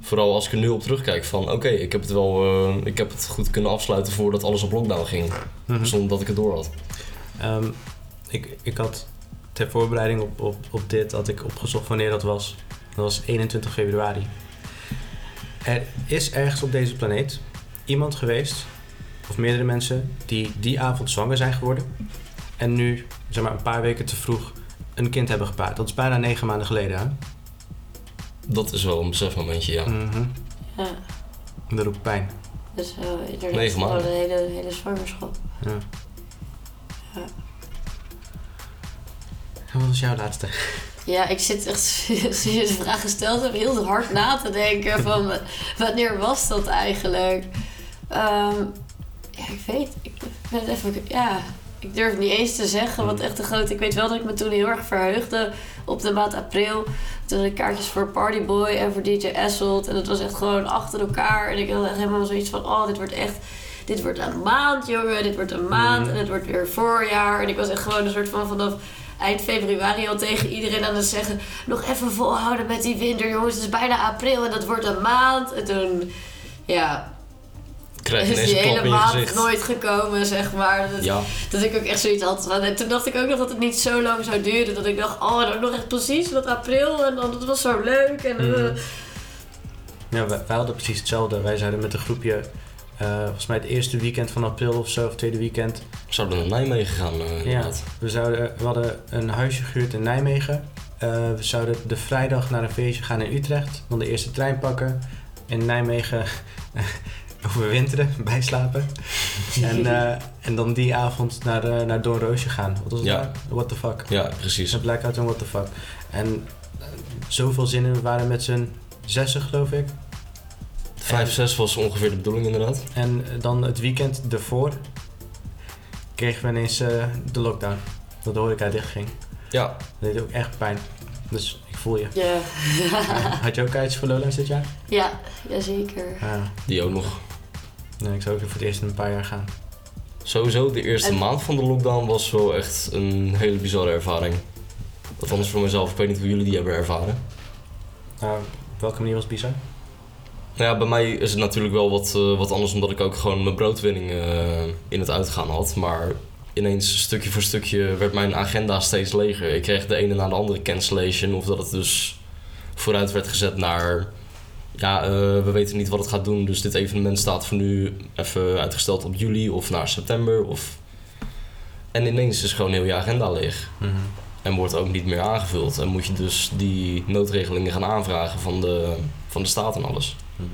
Vooral als ik er nu op terugkijk van oké, ik heb het wel eh, ik heb het goed kunnen afsluiten voordat alles op lockdown ging. Mhm. Zonder dat ik het door had. Ehm, ik, ik had ter voorbereiding op, op, op dit had ik opgezocht wanneer dat was. Dat was 21 februari. Er is ergens op deze planeet iemand geweest, of meerdere mensen, die die avond zwanger zijn geworden. En nu, zeg maar een paar weken te vroeg, een kind hebben gepaard. Dat is bijna negen maanden geleden, hè? Dat is wel een besefmomentje, ja. Mhm. Ja, Dat roept pijn. wel inderdaad Negen maanden. een hele, hele zwangerschap. Ja. Ja. En wat was jouw laatste? Ja, ik zit echt, sinds je de vraag gesteld hebt, heel hard na te denken van wanneer was dat eigenlijk? Ehm, ja, ik weet, ik ben het even, ja, ik durf niet eens te zeggen wat echt een grote, ik weet wel dat ik me toen heel erg verheugde op de maand april. Toen had ik kaartjes voor Party Boy en voor DJ Esselt en het was echt gewoon achter elkaar en ik had echt helemaal zoiets van, oh, dit wordt echt... Dit wordt een maand, jongen. Dit wordt een maand. Mhm. En het wordt weer voorjaar. En ik was echt gewoon een soort van vanaf eind februari al tegen iedereen aan het zeggen... nog even volhouden met die winter, jongens. Het is bijna april en dat wordt een maand. En toen, ja, Krijg je is ineens die een klap hele in je maand gezicht. nooit gekomen, zeg maar. Dat, Ja, dat ik ook echt zoiets had van... En toen dacht ik ook nog dat het niet zo lang zou duren. Dat ik dacht, oh, dan nog echt precies wat april. En dan, dat was zo leuk. En, eh, Mhm. Ja, wij, wij hadden precies hetzelfde. Wij zeiden met een groepje, eh, volgens mij het eerste weekend van april of zo, of tweede weekend. zouden naar Nijmegen gaan eh, Ja, we, zouden, we hadden een huisje gehuurd in Nijmegen. Eh, we zouden de vrijdag naar een feestje gaan in Utrecht. Dan de eerste trein pakken. In Nijmegen overwinteren, bijslapen. en, eh, en dan die avond naar, eh naar Doornroosje gaan. Wat was het Ja. daar? What the fuck. Ja, precies. Een blackout en what the fuck. En eh, zoveel zinnen. We waren met z'n zessen, geloof ik. Vijf, zes was ongeveer de bedoeling inderdaad. En dan het weekend ervoor kregen we ineens eh, de lockdown. Dat de horeca dichtging. Ja, Dat deed ook echt pijn. Dus ik voel je. ja. Had je ook kaartjes voor Lowlands dit jaar? ja, jazeker. Ja. die ook nog. Nee, ik zou ook voor het eerst in een paar jaar gaan. Sowieso, de eerste En- maand van de lockdown was wel echt een hele bizarre ervaring. Althans voor mezelf, ik weet niet hoe jullie die hebben ervaren. Nou, op welke manier was het bizar? Nou ja, bij mij is het natuurlijk wel wat, eh, wat anders omdat ik ook gewoon mijn broodwinning eh, in het uitgaan had. Maar ineens stukje voor stukje werd mijn agenda steeds leger. Ik kreeg de ene na de andere cancellation of dat het dus vooruit werd gezet naar ja, eh, we weten niet wat het gaat doen. Dus dit evenement staat voor nu even uitgesteld op juli of naar september. Of... En ineens is gewoon heel je agenda leeg. Mhm. En wordt ook niet meer aangevuld. En moet je dus die noodregelingen gaan aanvragen van de, van de staat en alles. Mhm.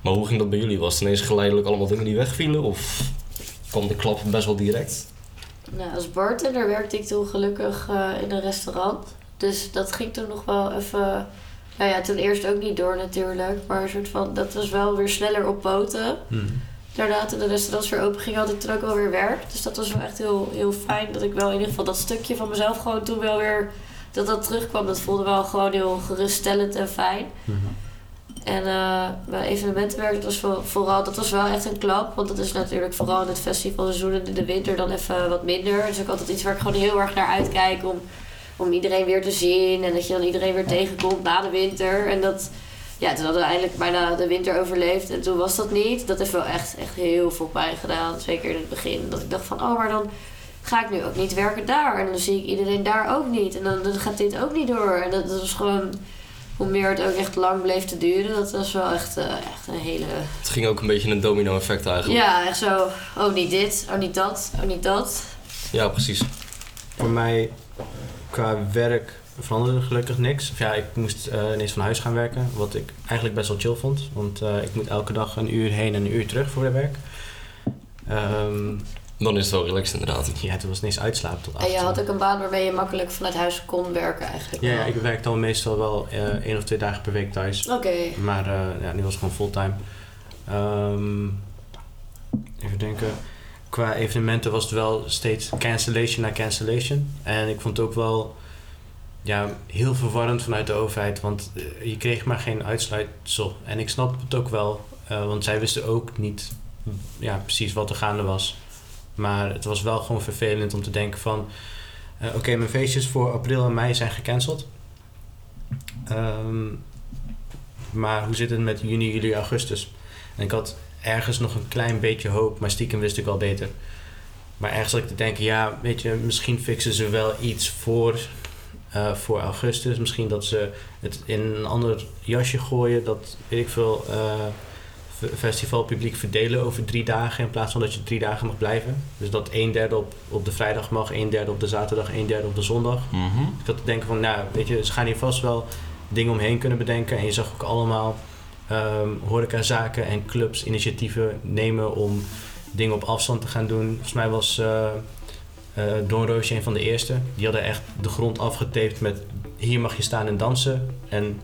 Maar hoe ging dat bij jullie? Was het ineens geleidelijk allemaal dingen die wegvielen? Of kwam de klap best wel direct? Nou, als bartender werkte ik toen gelukkig eh, in een restaurant. Dus dat ging toen nog wel even... Nou ja, toen eerst ook niet door natuurlijk. Maar een soort van, dat was wel weer sneller op poten. Mhm. Daarna toen de restaurants weer open gingen, had ik toen ook wel weer werk. Dus dat was wel echt heel, heel fijn. Dat ik wel in ieder geval dat stukje van mezelf gewoon toen wel weer... Dat dat terugkwam, dat voelde wel gewoon heel geruststellend en fijn. Mhm. En eh, bij evenementenwerk, dat was voor- vooral, dat was wel echt een klap. Want dat is natuurlijk vooral in het festivalseizoen en in de winter dan even wat minder. Dus ook altijd iets waar ik gewoon heel erg naar uitkijk om, om iedereen weer te zien. En dat je dan iedereen weer tegenkomt na de winter. En dat, ja, toen hadden we eindelijk bijna de winter overleefd. En toen was dat niet. Dat heeft wel echt, echt heel veel pijn gedaan. Zeker in het begin. Dat ik dacht van, oh, maar dan ga ik nu ook niet werken daar. En dan zie ik iedereen daar ook niet. En dan, dan gaat dit ook niet door. En dat, dat was gewoon hoe meer het ook echt lang bleef te duren, dat was wel echt, eh, echt een hele. Het ging ook een beetje een domino effect eigenlijk. Ja, echt zo. Oh, niet dit, oh, niet dat, oh, niet dat. Ja, precies. Voor mij qua werk veranderde er gelukkig niks. Of ja, ik moest eh, ineens van huis gaan werken, wat ik eigenlijk best wel chill vond. Want eh, ik moet elke dag een uur heen en een uur terug voor de werk. Ehm, Dan is het wel relaxed inderdaad. ja, toen was ineens uitslapen tot En je had ook een baan waarmee je makkelijk vanuit huis kon werken eigenlijk. Ja, ja, ik werk dan meestal wel eh, één of twee dagen per week thuis. Oké. Maar eh, ja, nu was het gewoon fulltime. Ehm, even denken. Qua evenementen was het wel steeds cancellation na cancellation. En ik vond het ook wel ja, heel verwarrend vanuit de overheid. Want eh, je kreeg maar geen uitsluitsel. En ik snap het ook wel. eh, want zij wisten ook niet ja, precies wat er gaande was. Maar het was wel gewoon vervelend om te denken van... eh, Oké, mijn feestjes voor april en mei zijn gecanceld. Ehm, maar hoe zit het met juni, juli, augustus? En ik had ergens nog een klein beetje hoop, maar stiekem wist ik wel beter. Maar ergens had ik te denken, ja, weet je, misschien fixen ze wel iets voor, eh, voor augustus. Misschien dat ze het in een ander jasje gooien, dat, weet ik veel, f- festivalpubliek verdelen over drie dagen in plaats van dat je drie dagen mag blijven. Dus dat een derde op, op de vrijdag mag, een derde op de zaterdag, een derde op de zondag. Ik had te denken van, nou, weet je, ze gaan hier vast wel dingen omheen kunnen bedenken. En je zag ook allemaal ehm horecazaken en clubs initiatieven nemen om dingen op afstand te gaan doen. Volgens mij was eh Don Roosje een van de eerste. Die hadden echt de grond afgetaped met hier mag je staan en dansen. En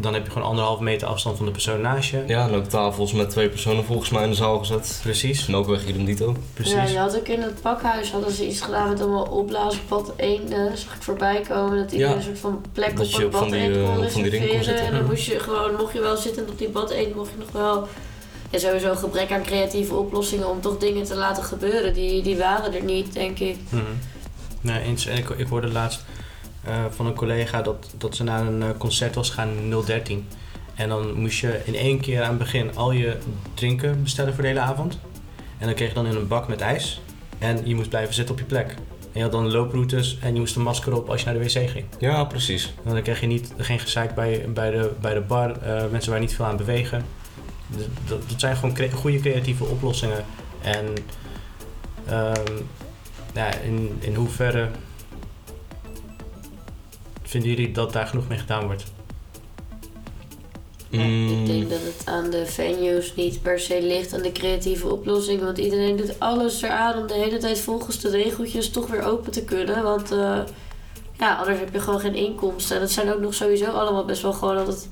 dan heb je gewoon anderhalve meter afstand van de persoon naast je. Ja, en ook tafels met twee personen volgens mij in de zaal gezet. Precies, En ook weg hier in Dito. precies. Ja, je had ook in het pakhuis hadden ze iets gedaan met allemaal opblaasbad eenden. Zag ik voorbij komen dat iedereen Ja. een soort van plek Dat op je een op van bad die, eend eh, kon van die ring kon reserveren. zitten. En dan moest je gewoon, mocht je wel zitten op die bad eend, mocht je nog wel... Ja, sowieso gebrek aan creatieve oplossingen om toch dingen te laten gebeuren. Die, die waren er niet, denk ik. Mhm. Nee, eens. En ik, ik hoorde laatst van een collega dat, dat ze naar een eh, concert was gaan in 013. En dan moest je in één keer aan het begin al je drinken bestellen voor de hele avond. En dan kreeg je dan in een bak met ijs. En je moest blijven zitten op je plek. En je had dan looproutes en je moest een masker op als je naar de wc ging. Ja, precies. En dan kreeg je niet, geen gezeik bij, bij, de, bij de bar. eh, mensen waar niet veel aan bewegen. Dus Dat, dat zijn gewoon cre- goede creatieve oplossingen. En ehm, ja, in, in hoeverre vinden jullie dat daar genoeg mee gedaan wordt? Ja, Mm, Ik denk dat het aan de venues niet per se ligt aan de creatieve oplossing. Want iedereen doet alles eraan om de hele tijd volgens de regeltjes toch weer open te kunnen. Want eh, ja, anders heb je gewoon geen inkomsten. En dat zijn ook nog sowieso allemaal best wel gewoon altijd...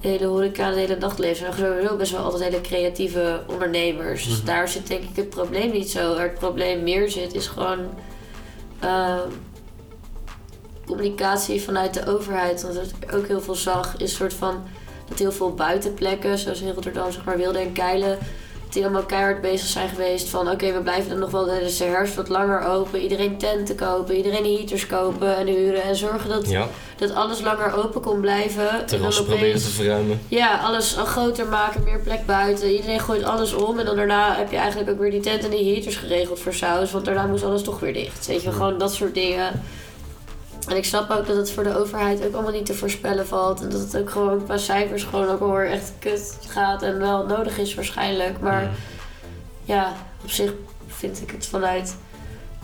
De hele horeca, de hele nachtleven zijn sowieso best wel altijd hele creatieve ondernemers. Dus Mhm. daar zit denk ik het probleem niet zo. Waar het probleem meer zit is gewoon... eh, communicatie vanuit de overheid. Wat ik ook heel veel zag is een soort van dat heel veel buitenplekken, zoals in Rotterdam, zeg maar Wilde en Keilen, die allemaal keihard bezig zijn geweest van oké, we blijven dan nog wel tijdens de herfst wat langer open. Iedereen tenten kopen, iedereen heaters kopen en huren en zorgen dat, ja, dat alles langer open kon blijven. Terrassen proberen te verruimen. ja, alles al groter maken, meer plek buiten. Iedereen gooit alles om en dan daarna heb je eigenlijk ook weer die tent en die heaters geregeld voor saus, want daarna moest alles toch weer dicht. Weet je, gewoon dat soort dingen. En ik snap ook dat het voor de overheid ook allemaal niet te voorspellen valt. En dat het ook gewoon qua cijfers gewoon ook wel weer echt kut gaat. En wel nodig is waarschijnlijk. Maar ja, op zich vind ik het vanuit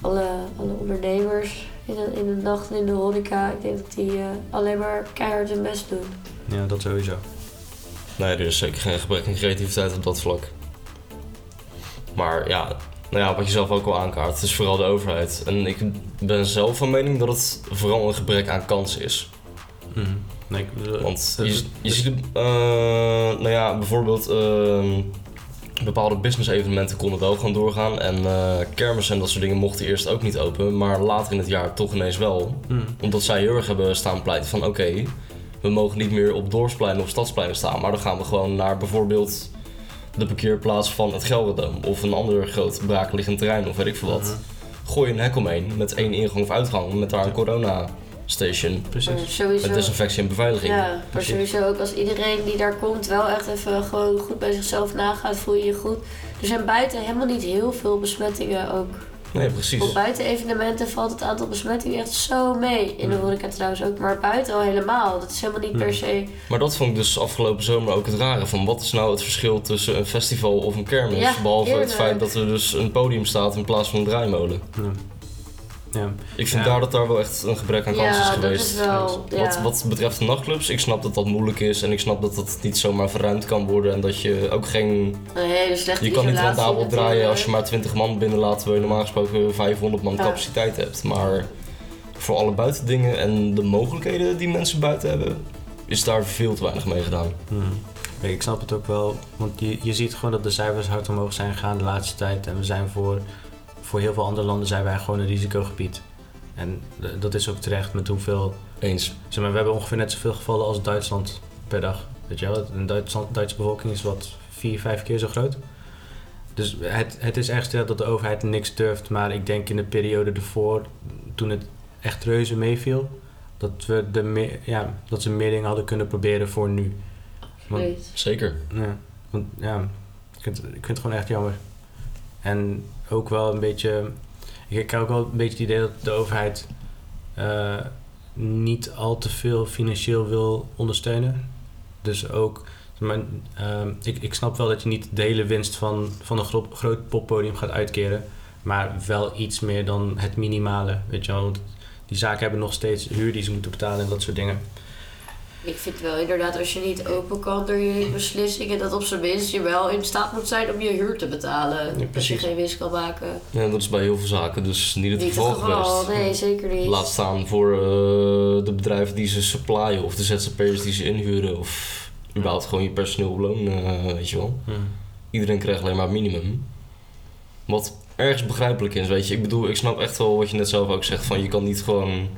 alle, alle ondernemers in de, in de nacht en in de horeca. Ik denk dat die eh, alleen maar keihard hun best doen. Ja, dat sowieso. Nee, er is zeker geen gebrek aan creativiteit op dat vlak. Maar ja, nou ja, wat je zelf ook al aankaart, het is vooral de overheid. En ik ben zelf van mening dat het vooral een gebrek aan kansen is. Mhm. Nee, bedoel- Want je, je ziet, eh, nou ja, bijvoorbeeld ehm, bepaalde business evenementen konden wel gewoon doorgaan. En eh kermissen en dat soort dingen mochten eerst ook niet open, maar later in het jaar toch ineens wel. Mhm. Omdat zij heel erg hebben staan pleiten van oké, we mogen niet meer op dorpspleinen of stadspleinen staan, maar dan gaan we gewoon naar bijvoorbeeld de parkeerplaats van het Gelderdoom of een ander groot braakliggend terrein of weet ik veel wat. Mhm. Gooi een hek omheen met één ingang of uitgang met daar een corona station Precies. sowieso, met desinfectie en beveiliging. ja, maar Precies. sowieso ook als iedereen die daar komt wel echt even gewoon goed bij zichzelf nagaat, voel je je goed. Er zijn buiten helemaal niet heel veel besmettingen ook. Nee, precies. Op buiten evenementen valt het aantal besmettingen echt zo mee. In de horeca trouwens ook, maar buiten al helemaal. Dat is helemaal niet per se... Maar dat vond ik dus afgelopen zomer ook het rare van wat is nou het verschil tussen een festival of een kermis? Ja, Behalve het feit dat er dus een podium staat in plaats van een draaimolen. Ja. Ja. Ik vind Ja. daar dat daar wel echt een gebrek aan kans is Ja, dat geweest. is wel... Ja. Wat, wat betreft de nachtclubs, ik snap dat dat moeilijk is en ik snap dat dat niet zomaar verruimd kan worden en dat je ook geen... Een hele slechte Je kan niet rendabel draaien als je maar 20 man binnenlaat terwijl je normaal gesproken 500 man Ja. capaciteit hebt. Maar voor alle buitendingen en de mogelijkheden die mensen buiten hebben, is daar veel te weinig mee gedaan. Kijk, ik snap het ook wel, want je, je ziet gewoon dat de cijfers hard omhoog zijn gegaan de laatste tijd. En we zijn voor, voor heel veel andere landen zijn wij gewoon een risicogebied. En dat is ook terecht met hoeveel... Eens. Zeg maar, we hebben ongeveer net zoveel gevallen als Duitsland per dag. Weet je wel, een Duitsland, Duitse bevolking is wat vier, vijf keer zo groot. Dus het, het is echt dat de overheid niks durft. Maar ik denk in de periode ervoor, toen het echt reuze meeviel, dat, we de meer, ja, dat ze meer dingen hadden kunnen proberen voor nu. Want-. Zeker. ja, want ja, ik vind, ik vind het gewoon echt jammer. En ook wel een beetje. Ik heb ook wel een beetje het idee dat de overheid eh, niet al te veel financieel wil ondersteunen. Dus ook. Maar, ehm, ik, ik snap wel dat je niet de hele winst van, van een gro- groot poppodium gaat uitkeren. Maar wel iets meer dan het minimale. Weet je wel. Want die zaken hebben nog steeds huur die ze moeten betalen en dat soort dingen. Ik vind wel inderdaad, als je niet open kan door je beslissingen, dat op zijn minst je wel in staat moet zijn om je huur te betalen. als je precies. geen winst kan maken. Ja, dat is bij heel veel zaken dus niet het niet het geval geweest. nee, zeker niet. Laat staan voor eh, de bedrijven die ze supplyen of de ZZP'ers die ze inhuren of überhaupt gewoon je personeel op loon, eh, weet je wel. Iedereen krijgt alleen maar het minimum. Wat ergens begrijpelijk is, weet je. Ik bedoel, ik snap echt wel wat je net zelf ook zegt. Van je kan niet gewoon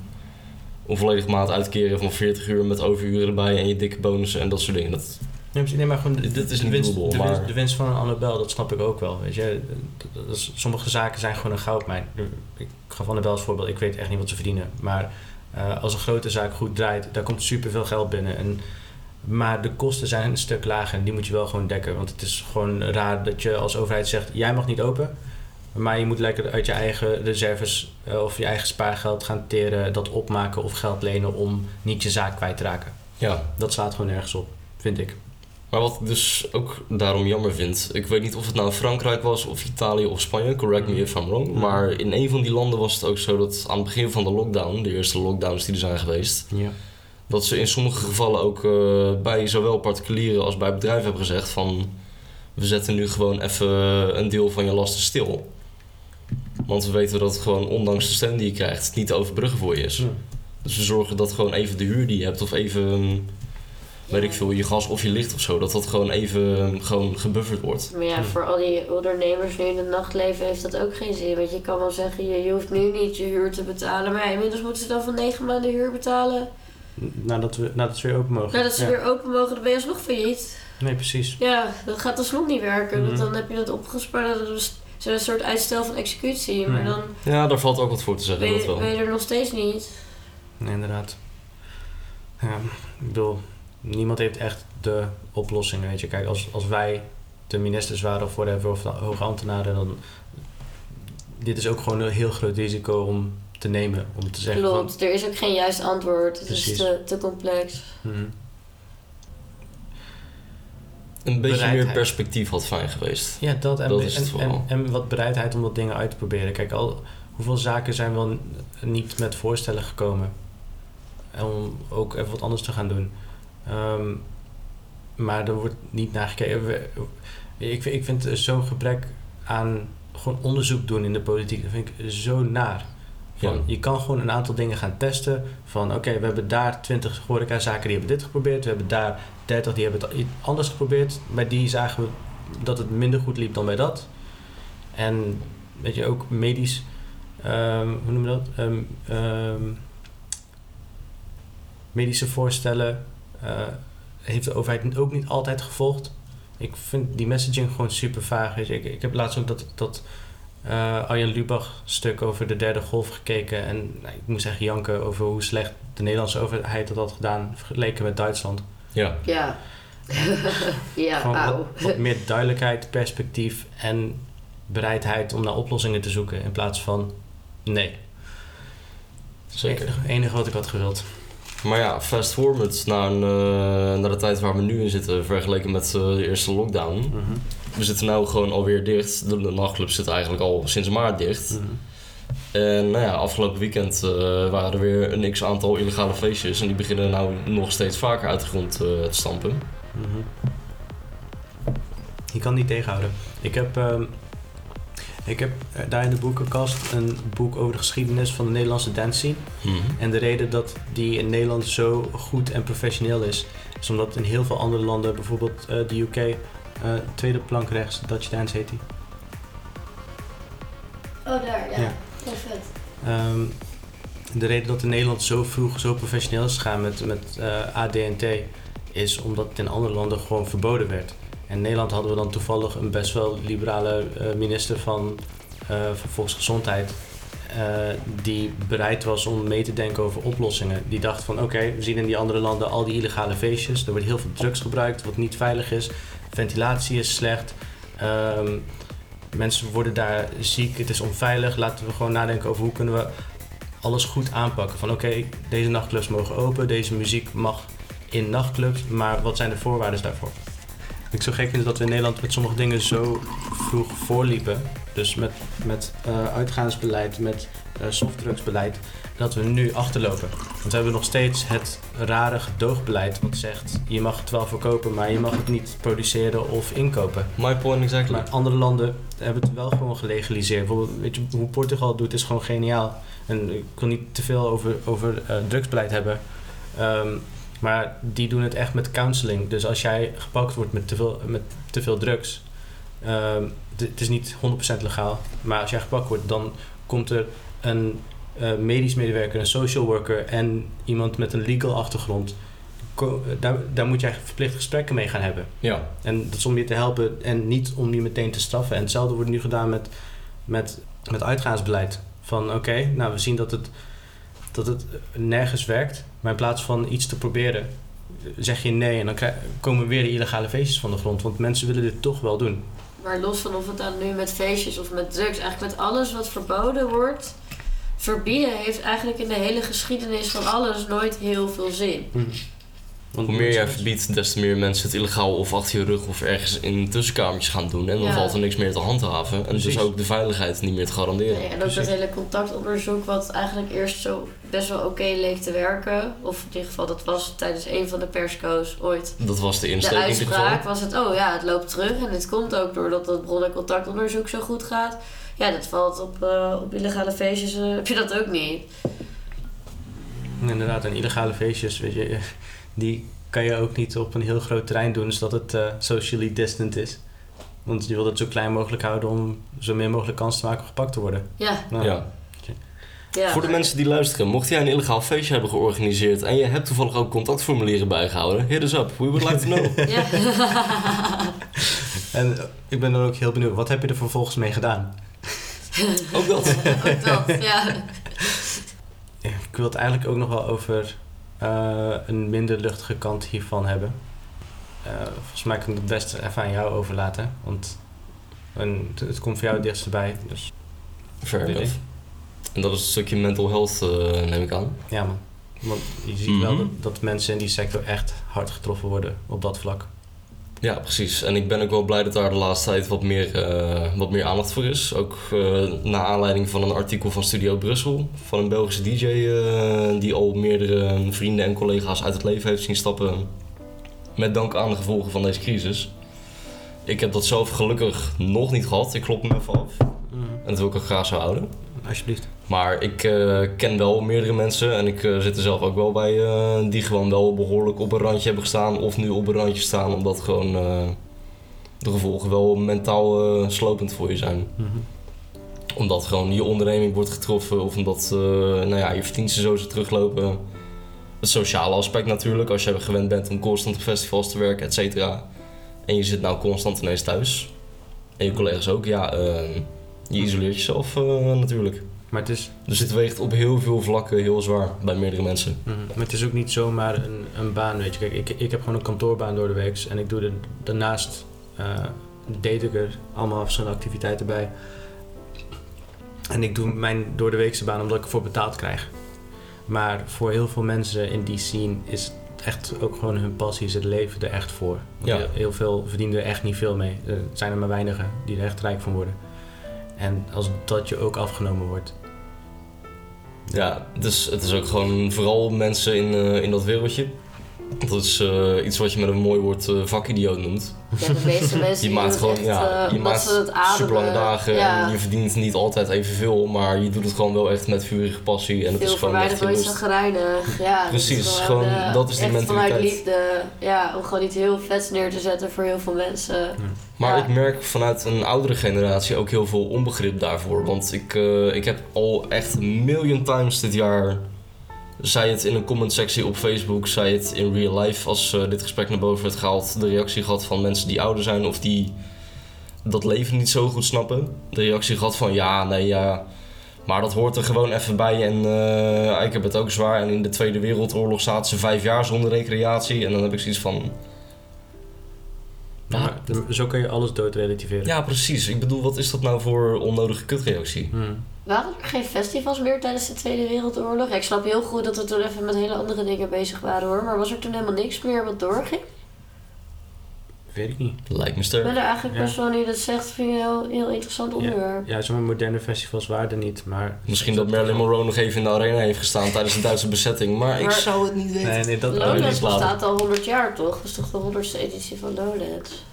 een volledige maand uitkeren van 40 uur met overuren erbij en je dikke bonussen en dat soort dingen. Dat, Nee, maar gewoon de, Dit is de winst, doable, de, maar- winst, de winst van een Annabel, dat snap ik ook wel. Weet je. Dat- dat is- sommige zaken zijn gewoon een goudmijn. Ik gaf Annabel als voorbeeld, ik weet echt niet wat ze verdienen. Maar eh, als een grote zaak goed draait, daar komt superveel geld binnen. En, maar de kosten zijn een stuk lager en die moet je wel gewoon dekken. Want het is gewoon raar dat je als overheid zegt, jij mag niet open. Maar je moet lekker uit je eigen reserves eh, of je eigen spaargeld gaan teren, dat opmaken of geld lenen om niet je zaak kwijt te raken. ja. Dat slaat gewoon nergens op, vind ik. Maar wat ik dus ook daarom jammer vind, ik weet niet of het nou Frankrijk was of Italië of Spanje, correct me if I'm wrong, Mhm. maar in een van die landen was het ook zo dat aan het begin van de lockdown, de eerste lockdowns die er zijn geweest, Ja. dat ze in sommige gevallen ook eh, bij zowel particulieren als bij bedrijven hebben gezegd van we zetten nu gewoon even een deel van je lasten stil. Want we weten dat het gewoon ondanks de steun die je krijgt niet te overbruggen voor je is. Ja. Dus we zorgen dat gewoon even de huur die je hebt of even, weet ik veel, je gas of je licht of zo, dat dat gewoon even gewoon gebufferd wordt. Maar ja, voor al die ondernemers nu in het nachtleven heeft dat ook geen zin. Want je kan wel zeggen, je, je hoeft nu niet je huur te betalen. Maar ja, inmiddels moeten ze dan van negen maanden huur betalen. Nadat we, nadat ze weer open mogen. Nadat ze Ja. weer open mogen, dan ben je alsnog failliet. Nee, precies. Ja, dat gaat alsnog niet werken. Want Mhm. dan heb je dat opgespaard. Dat is zo'n een soort uitstel van executie. Maar dan Ja, daar valt ook wat voor te zeggen, ben dat wel. ben je er nog steeds niet. Nee, inderdaad. Ja, ik bedoel, niemand heeft echt de oplossing, weet je. Kijk, als, als wij de ministers waren of whatever, of de hoge ambtenaren, dan... Dit is ook gewoon een heel groot risico om te nemen. Om te zeggen Klopt, er is ook geen juist antwoord. Het Precies. is te, te complex. van... mhm. Een beetje meer perspectief had fijn geweest. Ja, dat en, Dat is het en, wat bereidheid om wat dingen uit te proberen. Kijk, al hoeveel zaken zijn wel niet met voorstellen gekomen. Om ook even wat anders te gaan doen. Ehm, maar er wordt niet naar gekeken. Ik, vind- ik vind zo'n gebrek aan gewoon onderzoek doen in de politiek, dat vind ik zo naar. Je kan gewoon een aantal dingen gaan testen. Van oké, we hebben daar 20 horecazaken die hebben dit geprobeerd. We hebben daar 30 die hebben het anders geprobeerd. Bij die zagen we dat het minder goed liep dan bij dat. En weet je, ook medisch, ehm, hoe noem je dat? Ehm, ehm, medische voorstellen eh, heeft de overheid ook niet altijd gevolgd. Ik vind die messaging gewoon super vaag. Ik, ik heb laatst ook dat, dat eh, Arjen Lubach stuk over de derde golf gekeken. En nou, ik moest echt janken over hoe slecht de Nederlandse overheid dat had gedaan vergeleken met Duitsland. Ja. Ja. ja, wat meer duidelijkheid, perspectief en bereidheid om naar oplossingen te zoeken in plaats van nee. Zeker. Het enige wat ik had gewild. Maar ja, fast forward naar, een, eh, naar de tijd waar we nu in zitten, vergeleken met eh, de eerste lockdown. Mhm. We zitten nu gewoon alweer dicht. De, de nachtclubs zitten eigenlijk al sinds maart dicht. Mhm. En nou ja, afgelopen weekend eh, waren er weer een x-aantal illegale feestjes. En die beginnen nou nog steeds vaker uit de grond eh, te stampen. Mhm. Je kan niet tegenhouden. Ik heb, ehm, ik heb eh, daar in de boekenkast een boek over de geschiedenis van de Nederlandse dance scene. Mhm. En de reden dat die in Nederland zo goed en professioneel is, is omdat in heel veel andere landen, bijvoorbeeld de UK, tweede plank rechts, Dutch Dance heet die. Oh, daar, ja. Ja. Heel vet. Ehm, de reden dat in Nederland zo vroeg zo professioneel is gegaan met, met eh, ADNT is omdat het in andere landen gewoon verboden werd. En in Nederland hadden we dan toevallig een best wel liberale eh, minister van, eh, van Volksgezondheid. eh, die bereid was om mee te denken over oplossingen. Die dacht van oké, we zien in die andere landen al die illegale feestjes. Er wordt heel veel drugs gebruikt wat niet veilig is. Ventilatie is slecht. Ehm, mensen worden daar ziek, het is onveilig. Laten we gewoon nadenken over hoe kunnen we alles goed aanpakken. Van oké, deze nachtclubs mogen open, deze muziek mag in nachtclubs, maar wat zijn de voorwaarden daarvoor? Ik zo gek vind dat we in Nederland met sommige dingen zo vroeg voorliepen. Dus met, met eh, uitgaansbeleid, met eh, softdrugsbeleid, dat we nu achterlopen. Want we hebben nog steeds het rare gedoogbeleid wat zegt je mag het wel verkopen, maar je mag het niet produceren of inkopen. My point exactly. Maar andere landen hebben het wel gewoon gelegaliseerd. Bijvoorbeeld, weet je, hoe Portugal het doet is gewoon geniaal. En ik wil niet te veel over, over eh, drugsbeleid hebben. Ehm, maar die doen het echt met counseling. Dus als jij gepakt wordt met te veel, met te veel drugs... ehm, het is niet 100% legaal. Maar als jij gepakt wordt, dan komt er een eh, medisch medewerker, een social worker... en iemand met een legal achtergrond... Eh, Daar, daar moet jij verplicht gesprekken mee gaan hebben. Ja. En dat is om je te helpen en niet om je meteen te straffen. En hetzelfde wordt nu gedaan met, met, met uitgaansbeleid. Van oké, nou we zien dat het, dat het nergens werkt. Maar in plaats van iets te proberen, zeg je nee. En dan krijg- komen weer de illegale feestjes van de grond. Want mensen willen dit toch wel doen. Maar los van of het dan nu met feestjes of met drugs, eigenlijk met alles wat verboden wordt, verbieden heeft eigenlijk in de hele geschiedenis van alles nooit heel veel zin. Want Hoe meer jij verbiedt, des te meer mensen het illegaal of achter je rug of ergens in tussenkamertjes gaan doen. En dan Ja. valt er niks meer te handhaven. En dus ook de veiligheid niet meer te garanderen. Nee, en ook dat hele contactonderzoek, wat eigenlijk eerst zo best wel oké leek te werken. Of in ieder geval, dat was tijdens een van de persco's ooit. Dat was de De insteek in ieder geval. uitspraak was het, oh ja, het loopt terug. En dit komt ook doordat het bron- en contactonderzoek zo goed gaat. Ja, dat valt op, eh, op illegale feestjes, eh, heb je dat ook niet. Inderdaad, en illegale feestjes, weet je, die kan je ook niet op een heel groot terrein doen, zodat het eh, socially distant is. Want je wil het zo klein mogelijk houden om zo min mogelijk kans te maken om gepakt te worden. Ja, Nou, Ja. ja. Voor de mensen die luisteren, mocht jij een illegaal feestje hebben georganiseerd en je hebt toevallig ook contactformulieren bijgehouden, hit us up. We would like to know. Ja. En ik ben dan ook heel benieuwd, wat heb je er vervolgens mee gedaan? ook dat. ook dat, ja. Ja, Ik wil het eigenlijk ook nog wel over eh, een minder luchtige kant hiervan hebben. Eh, volgens mij kan ik het best even aan jou overlaten, want en het, het komt voor jou het dichtst bij. Dus Fair. En dat is een stukje mental health, eh, neem ik aan. Ja man. Want je ziet Mhm. wel dat, dat mensen in die sector echt hard getroffen worden op dat vlak. Ja, precies. En ik ben ook wel blij dat daar de laatste tijd wat meer, eh, wat meer aandacht voor is. Ook uh, naar aanleiding van een artikel van Studio Brussel. Van een Belgische DJ uh, die al meerdere vrienden en collega's uit het leven heeft zien stappen. Met dank aan de gevolgen van deze crisis. Ik heb dat zelf gelukkig nog niet gehad. Ik klop hem even af. Mm. En dat wil ik ook graag zo houden. Alsjeblieft. Maar ik uh, ken wel meerdere mensen en ik uh, zit er zelf ook wel bij uh, die gewoon wel behoorlijk op een randje hebben gestaan of nu op een randje staan omdat gewoon de gevolgen wel mentaal slopend voor je zijn. Mm -hmm. Omdat gewoon je onderneming wordt getroffen of omdat nou ja, je verdiensten zo ze teruglopen. Het sociale aspect natuurlijk, als je gewend bent om constant op festivals te werken, et cetera. En je zit nou constant ineens thuis. En je collega's ook, ja, je isoleert jezelf natuurlijk. Maar het is... Dus het weegt op heel veel vlakken heel zwaar bij meerdere mensen. Mm -hmm. Maar het is ook niet zomaar een, een baan, weet je. Kijk, ik, ik heb gewoon een kantoorbaan door de week en ik doe er daarnaast uh, deed ik er allemaal verschillende activiteiten bij. En ik doe mijn door de weekse baan omdat ik ervoor betaald krijg. Maar voor heel veel mensen in die scene is het echt ook gewoon hun passie, het leven er echt voor. Ja. Heel veel verdienen er echt niet veel mee. Er zijn er maar weinigen die er echt rijk van worden. En als dat je ook afgenomen wordt, ja, dus het is ook gewoon vooral mensen in, uh, in dat wereldje. Dat is uh, iets wat je met een mooi woord uh, vakidioot noemt. Ja, de meeste mensen je maakt gewoon, echt, ja, je maakt super lange dagen ja. en je verdient niet altijd evenveel, maar je doet het gewoon wel echt met vurige passie. En het is gewoon echt nooit zagrijnig. Ja, Precies, dat is gewoon, uh, dat is die echt mentaliteit. vanuit liefde, ja, om gewoon niet heel vets neer te zetten voor heel veel mensen. Ja. Maar Ja. ik merk vanuit een oudere generatie ook heel veel onbegrip daarvoor. Want ik, uh, ik heb al echt een million times dit jaar zij het in een comment-sectie op Facebook, zij het in real life als uh, dit gesprek naar boven werd gehaald, de reactie gehad van mensen die ouder zijn of die dat leven niet zo goed snappen. De reactie gehad van ja, nee, ja, maar dat hoort er gewoon even bij en uh, ik heb het ook zwaar. En in de Tweede Wereldoorlog zaten ze vijf jaar zonder recreatie en dan heb ik zoiets van... Ja, maar zo kun je alles doodrelativeren. Ja, precies. Ik bedoel, wat is dat nou voor onnodige kutreactie? Hmm. Waren er geen festivals meer tijdens de Tweede Wereldoorlog? Ja, ik snap heel goed dat we toen even met hele andere dingen bezig waren hoor. Maar was er toen helemaal niks meer wat doorging? Weet ik niet. Lijkt me Ik sterk. ben er eigenlijk Ja. best wel nu dat zegt, vind ik een heel, heel interessant onderwerp. Ja, zo'n moderne festivals waren er niet, maar... Misschien dat Marilyn Monroe nog even in de arena heeft gestaan tijdens de Duitse bezetting, maar ik zou het niet weten. Nee, nee, dat... Lowlands bestaat al 100 jaar toch? Dat is toch de 100ste editie van Lowlands?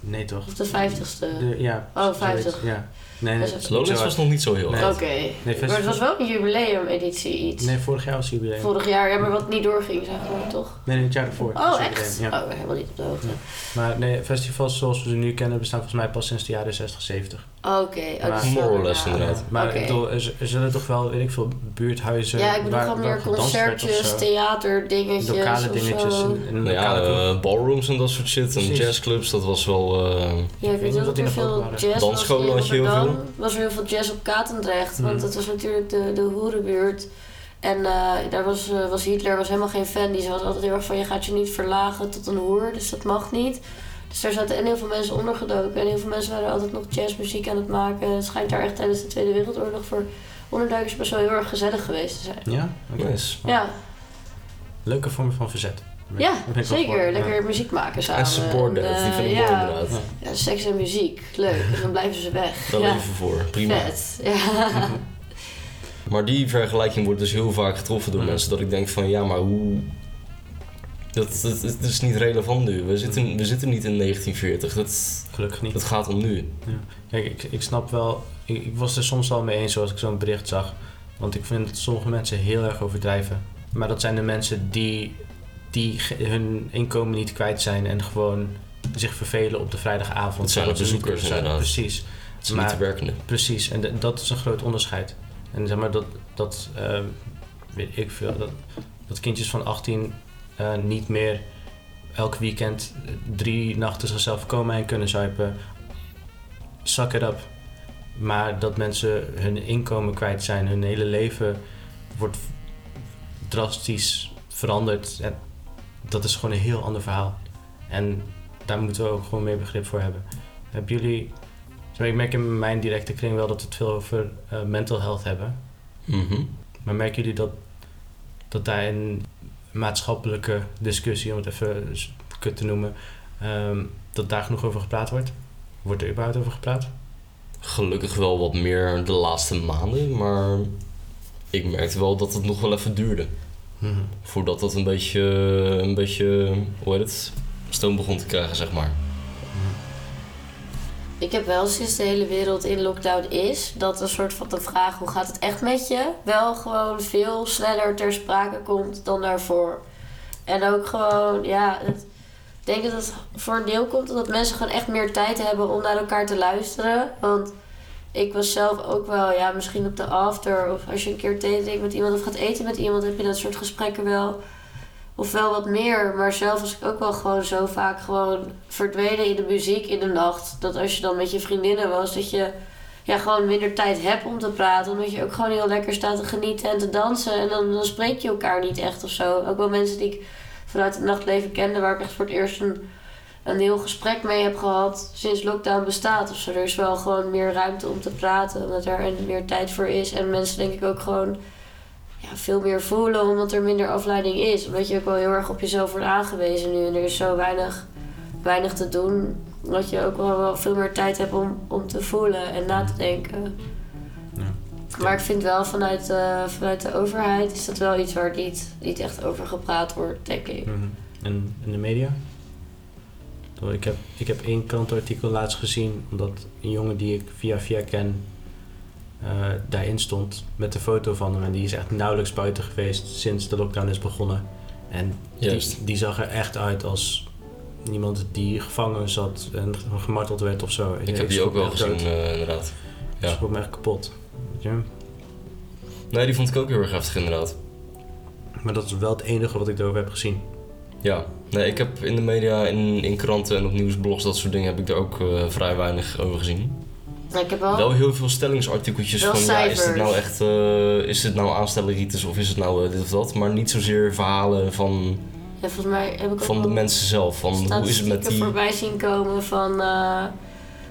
Nee, toch? Of de 50ste? De, ja. Oh, zoiets, 50. Ja. Nee, nee. Lowlands was nog niet zo heel Nee. erg. Oké. Nee, maar het was wel een jubileumeditie iets. Nee, vorig jaar was het jubileum. Vorig jaar, ja, maar wat niet doorging, zeg maar toch? Nee, nee, het jaar ervoor. Oh, echt? jubileum, Ja. Oh, helemaal niet op de hoogte. Maar nee, festivals zoals we ze nu kennen bestaan volgens mij pas sinds de jaren 60, 70. Oké, oh, More wel or less, inderdaad. inderdaad. Maar Oké. ik bedoel, er, er zullen toch wel, weet ik veel, buurthuizen Ja, ik bedoel waar, gewoon meer concertjes, zo. theaterdingetjes Lokale of dingetjes. en Nou ja, lokale eh, ballrooms en dat soort shit. En jazzclubs, dat was wel... eh, Ja, ik weet niet dat er veel jazz Dansscholen was had je heel in veel. Was er heel veel jazz op Katendrecht, want Mhm. dat was natuurlijk de, de hoerenbuurt. En eh, daar was, eh, was Hitler was helemaal geen fan. Die was altijd heel erg van, je gaat je niet verlagen tot een hoer, dus dat mag niet. Dus daar zaten en heel veel mensen ondergedoken. En heel veel mensen waren altijd nog jazzmuziek aan het maken. Het schijnt daar echt tijdens de Tweede Wereldoorlog voor onderduikers best wel heel erg gezellig geweest te zijn. Ja? Oké. nice. Ja, Leuke vorm van verzet. Ben- ja ben zeker. voor. Lekker Ja. muziek maken samen. En support En, that, die eh, vind ik ja. mooi inderdaad. Ja. Ja, seks en muziek. Leuk. En dan blijven ze weg. Daar ja. leven we voor, prima. Vet. Ja. Maar die vergelijking wordt dus heel vaak getroffen door Mhm. mensen. Dat ik denk van, ja, maar hoe... Dat, dat, dat is niet relevant nu. We zitten, we zitten niet in 1940. Dat, Gelukkig niet. dat gaat om nu. Kijk, ik, ik snap wel, ik, ik was er soms wel mee eens zoals ik zo'n bericht zag. Want ik vind dat sommige mensen heel erg overdrijven. Maar dat zijn de mensen die, die hun inkomen niet kwijt zijn en gewoon zich vervelen op de vrijdagavond. Dat zijn de bezoekers, zijn. inderdaad. Precies, Het is Maar- niet te werkende. precies. En dat is een groot onderscheid. En zeg maar dat, dat eh, weet ik veel, dat, dat kindjes van 18 eh, niet meer elk weekend drie nachten zichzelf komen en kunnen zuipen. Suck it up. Maar dat mensen hun inkomen kwijt zijn, hun hele leven wordt drastisch veranderd. En dat is gewoon een heel ander verhaal. En daar moeten we ook gewoon meer begrip voor hebben. Hebben jullie ik merk in mijn directe kring wel dat we het veel over eh, mental health hebben. Mhm. Maar merken jullie dat, dat daar een maatschappelijke discussie, om het even kut te noemen, ehm, dat daar genoeg over gepraat wordt? Wordt er überhaupt over gepraat? Gelukkig wel wat meer de laatste maanden, maar ik merkte wel dat het nog wel even duurde. Voordat dat een beetje, een beetje, hoe heet het, stoom begon te krijgen, zeg maar. Ik heb wel sinds de hele wereld in lockdown is, dat een soort van de vraag hoe gaat het echt met je, wel gewoon veel sneller ter sprake komt dan daarvoor. En ook gewoon, ja, het, ik denk dat het voor een deel komt omdat mensen gewoon echt meer tijd hebben om naar elkaar te luisteren. Want ik was zelf ook wel, ja, misschien op de after of als je een keer thee drinkt met iemand of gaat eten met iemand, heb je dat soort gesprekken wel. Of wel wat meer, maar zelf was ik ook wel gewoon zo vaak gewoon verdwenen in de muziek in de nacht. Dat als je dan met je vriendinnen was, dat je ja, gewoon minder tijd hebt om te praten. Omdat je ook gewoon heel lekker staat te genieten en te dansen. En dan, dan spreek je elkaar niet echt of zo. Ook wel mensen die ik vanuit het nachtleven kende, waar ik echt voor het eerst een, een heel gesprek mee heb gehad sinds lockdown bestaat of zo. Er is wel gewoon meer ruimte om te praten, omdat er meer tijd voor is. En mensen denk ik ook gewoon ja, veel meer voelen, omdat er minder afleiding is. Omdat je ook wel heel erg op jezelf wordt aangewezen nu. En er is zo weinig, weinig te doen. Dat je ook wel, wel veel meer tijd hebt om, om te voelen en na te denken. Ja. Maar ik vind wel vanuit, eh, vanuit de overheid is dat wel iets waar niet, niet echt over gepraat wordt, denk ik. Mhm. En in de media? Ik heb, ik heb één krantenartikel laatst gezien, omdat een jongen die ik via via ken eh, daarin stond met een foto van hem. En die is echt nauwelijks buiten geweest sinds de lockdown is begonnen. En die, die zag er echt uit als iemand die gevangen zat en gemarteld werd of zo. Ik heb die ook wel gezien, eh, inderdaad. Ja. schrok me echt kapot. Weet je? Nee, die vond ik ook heel erg heftig, inderdaad. Maar dat is wel het enige wat ik erover heb gezien. Ja, nee, ik heb in de media, in, in kranten en op nieuwsblogs, dat soort dingen, heb ik daar ook eh, vrij weinig over gezien. Ik heb wel... Wel heel veel stellingsartikeltjes Wel van, ja, is dit nou echt, eh, is dit nou aanstelleritis of is het nou eh, dit of dat? Maar niet zozeer verhalen van, ja, volgens mij heb ik ook van de mensen zelf, van hoe is het met die... voorbij zien komen van, eh,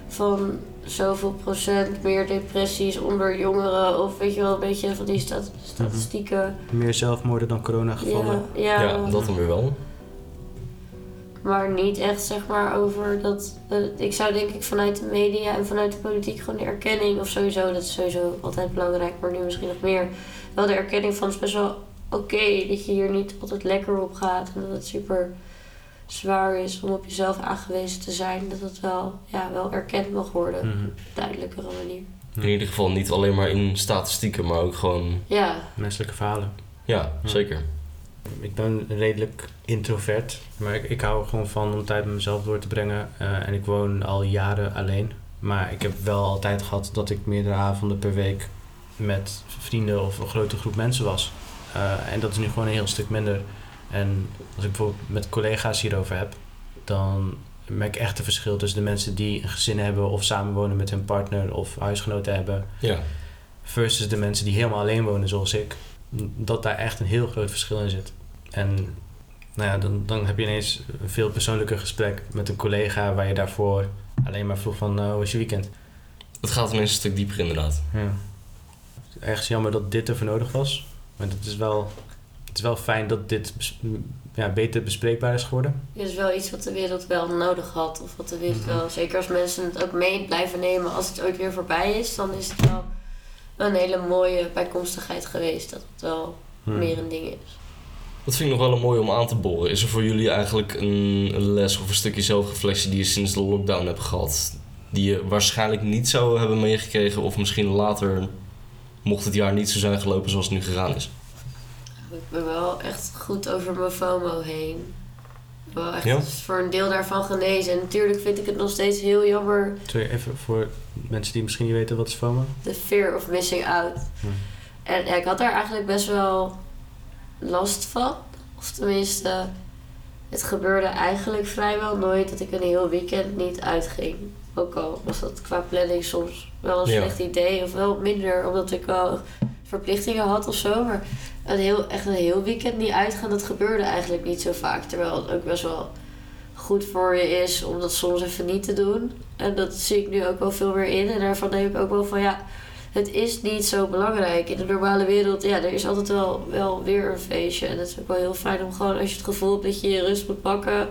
van zoveel procent meer depressies onder jongeren. Of weet je wel, een beetje van die stat- statistieken. Meer zelfmoorden dan coronagevallen. Ja, ja, Ja, dat dan weer wel. Maar niet echt zeg maar over dat. ik zou denk ik vanuit de media en vanuit de politiek gewoon de erkenning, of sowieso, dat is sowieso altijd belangrijk, maar nu misschien nog meer. Wel de erkenning van het is best wel oké dat je hier niet altijd lekker op gaat en dat het super zwaar is om op jezelf aangewezen te zijn. Dat het wel, ja, wel erkend mag worden Mhm. op een duidelijkere manier. In ieder geval niet alleen maar in statistieken, maar ook gewoon, Ja, Menselijke verhalen. ja, Ja. zeker. Ik ben redelijk introvert, maar ik, ik hou er gewoon van om tijd met mezelf door te brengen. Eh, en ik woon al jaren alleen. Maar ik heb wel altijd gehad dat ik meerdere avonden per week met vrienden of een grote groep mensen was. Eh, en dat is nu gewoon een heel stuk minder. En als ik bijvoorbeeld met collega's hierover heb, dan merk ik echt een verschil tussen de mensen die een gezin hebben of samenwonen met hun partner of huisgenoten hebben, Ja, versus de mensen die helemaal alleen wonen zoals ik. Dat daar echt een heel groot verschil in zit. En nou ja, dan, dan heb je ineens een veel persoonlijker gesprek met een collega waar je daarvoor alleen maar vroeg van uh, hoe is je weekend? het gaat ineens een stuk dieper inderdaad. Ja. Ergens jammer dat dit ervoor nodig was. Maar het is wel, het is wel fijn dat dit bes- ja, beter bespreekbaar is geworden. dit is wel iets wat de wereld wel nodig had. Of wat de wereld Mhm. wel, zeker als mensen het ook mee blijven nemen als het ooit weer voorbij is, dan is het wel een hele mooie bijkomstigheid geweest. Dat het wel Hmm. meer een ding is. Dat vind ik nog wel een mooi om aan te boren. Is er voor jullie eigenlijk een, een les of een stukje zelfreflectie die je sinds de lockdown hebt gehad? Die je waarschijnlijk niet zou hebben meegekregen of misschien later, mocht het jaar niet zo zijn gelopen zoals het nu gegaan is? Ik ben wel echt goed over mijn FOMO heen. Wel echt Ja? voor een deel daarvan genezen. En natuurlijk vind ik het nog steeds heel jammer, Sorry, even voor mensen die misschien niet weten wat is FOMO. de fear of missing out. Hm. En ja, ik had daar eigenlijk best wel last van. Of tenminste, het gebeurde eigenlijk vrijwel nooit dat ik een heel weekend niet uitging. Ook al was dat qua planning soms wel een Ja. slecht idee of wel minder, omdat ik wel verplichtingen had of zo. Maar een heel, echt een heel weekend niet uitgaan, dat gebeurde eigenlijk niet zo vaak. Terwijl het ook best wel goed voor je is om dat soms even niet te doen. En dat zie ik nu ook wel veel meer in. En daarvan denk ik ook wel van ja, het is niet zo belangrijk. In de normale wereld, ja, er is altijd wel, wel weer een feestje. En het is ook wel heel fijn om gewoon, als je het gevoel hebt dat je je rust moet pakken,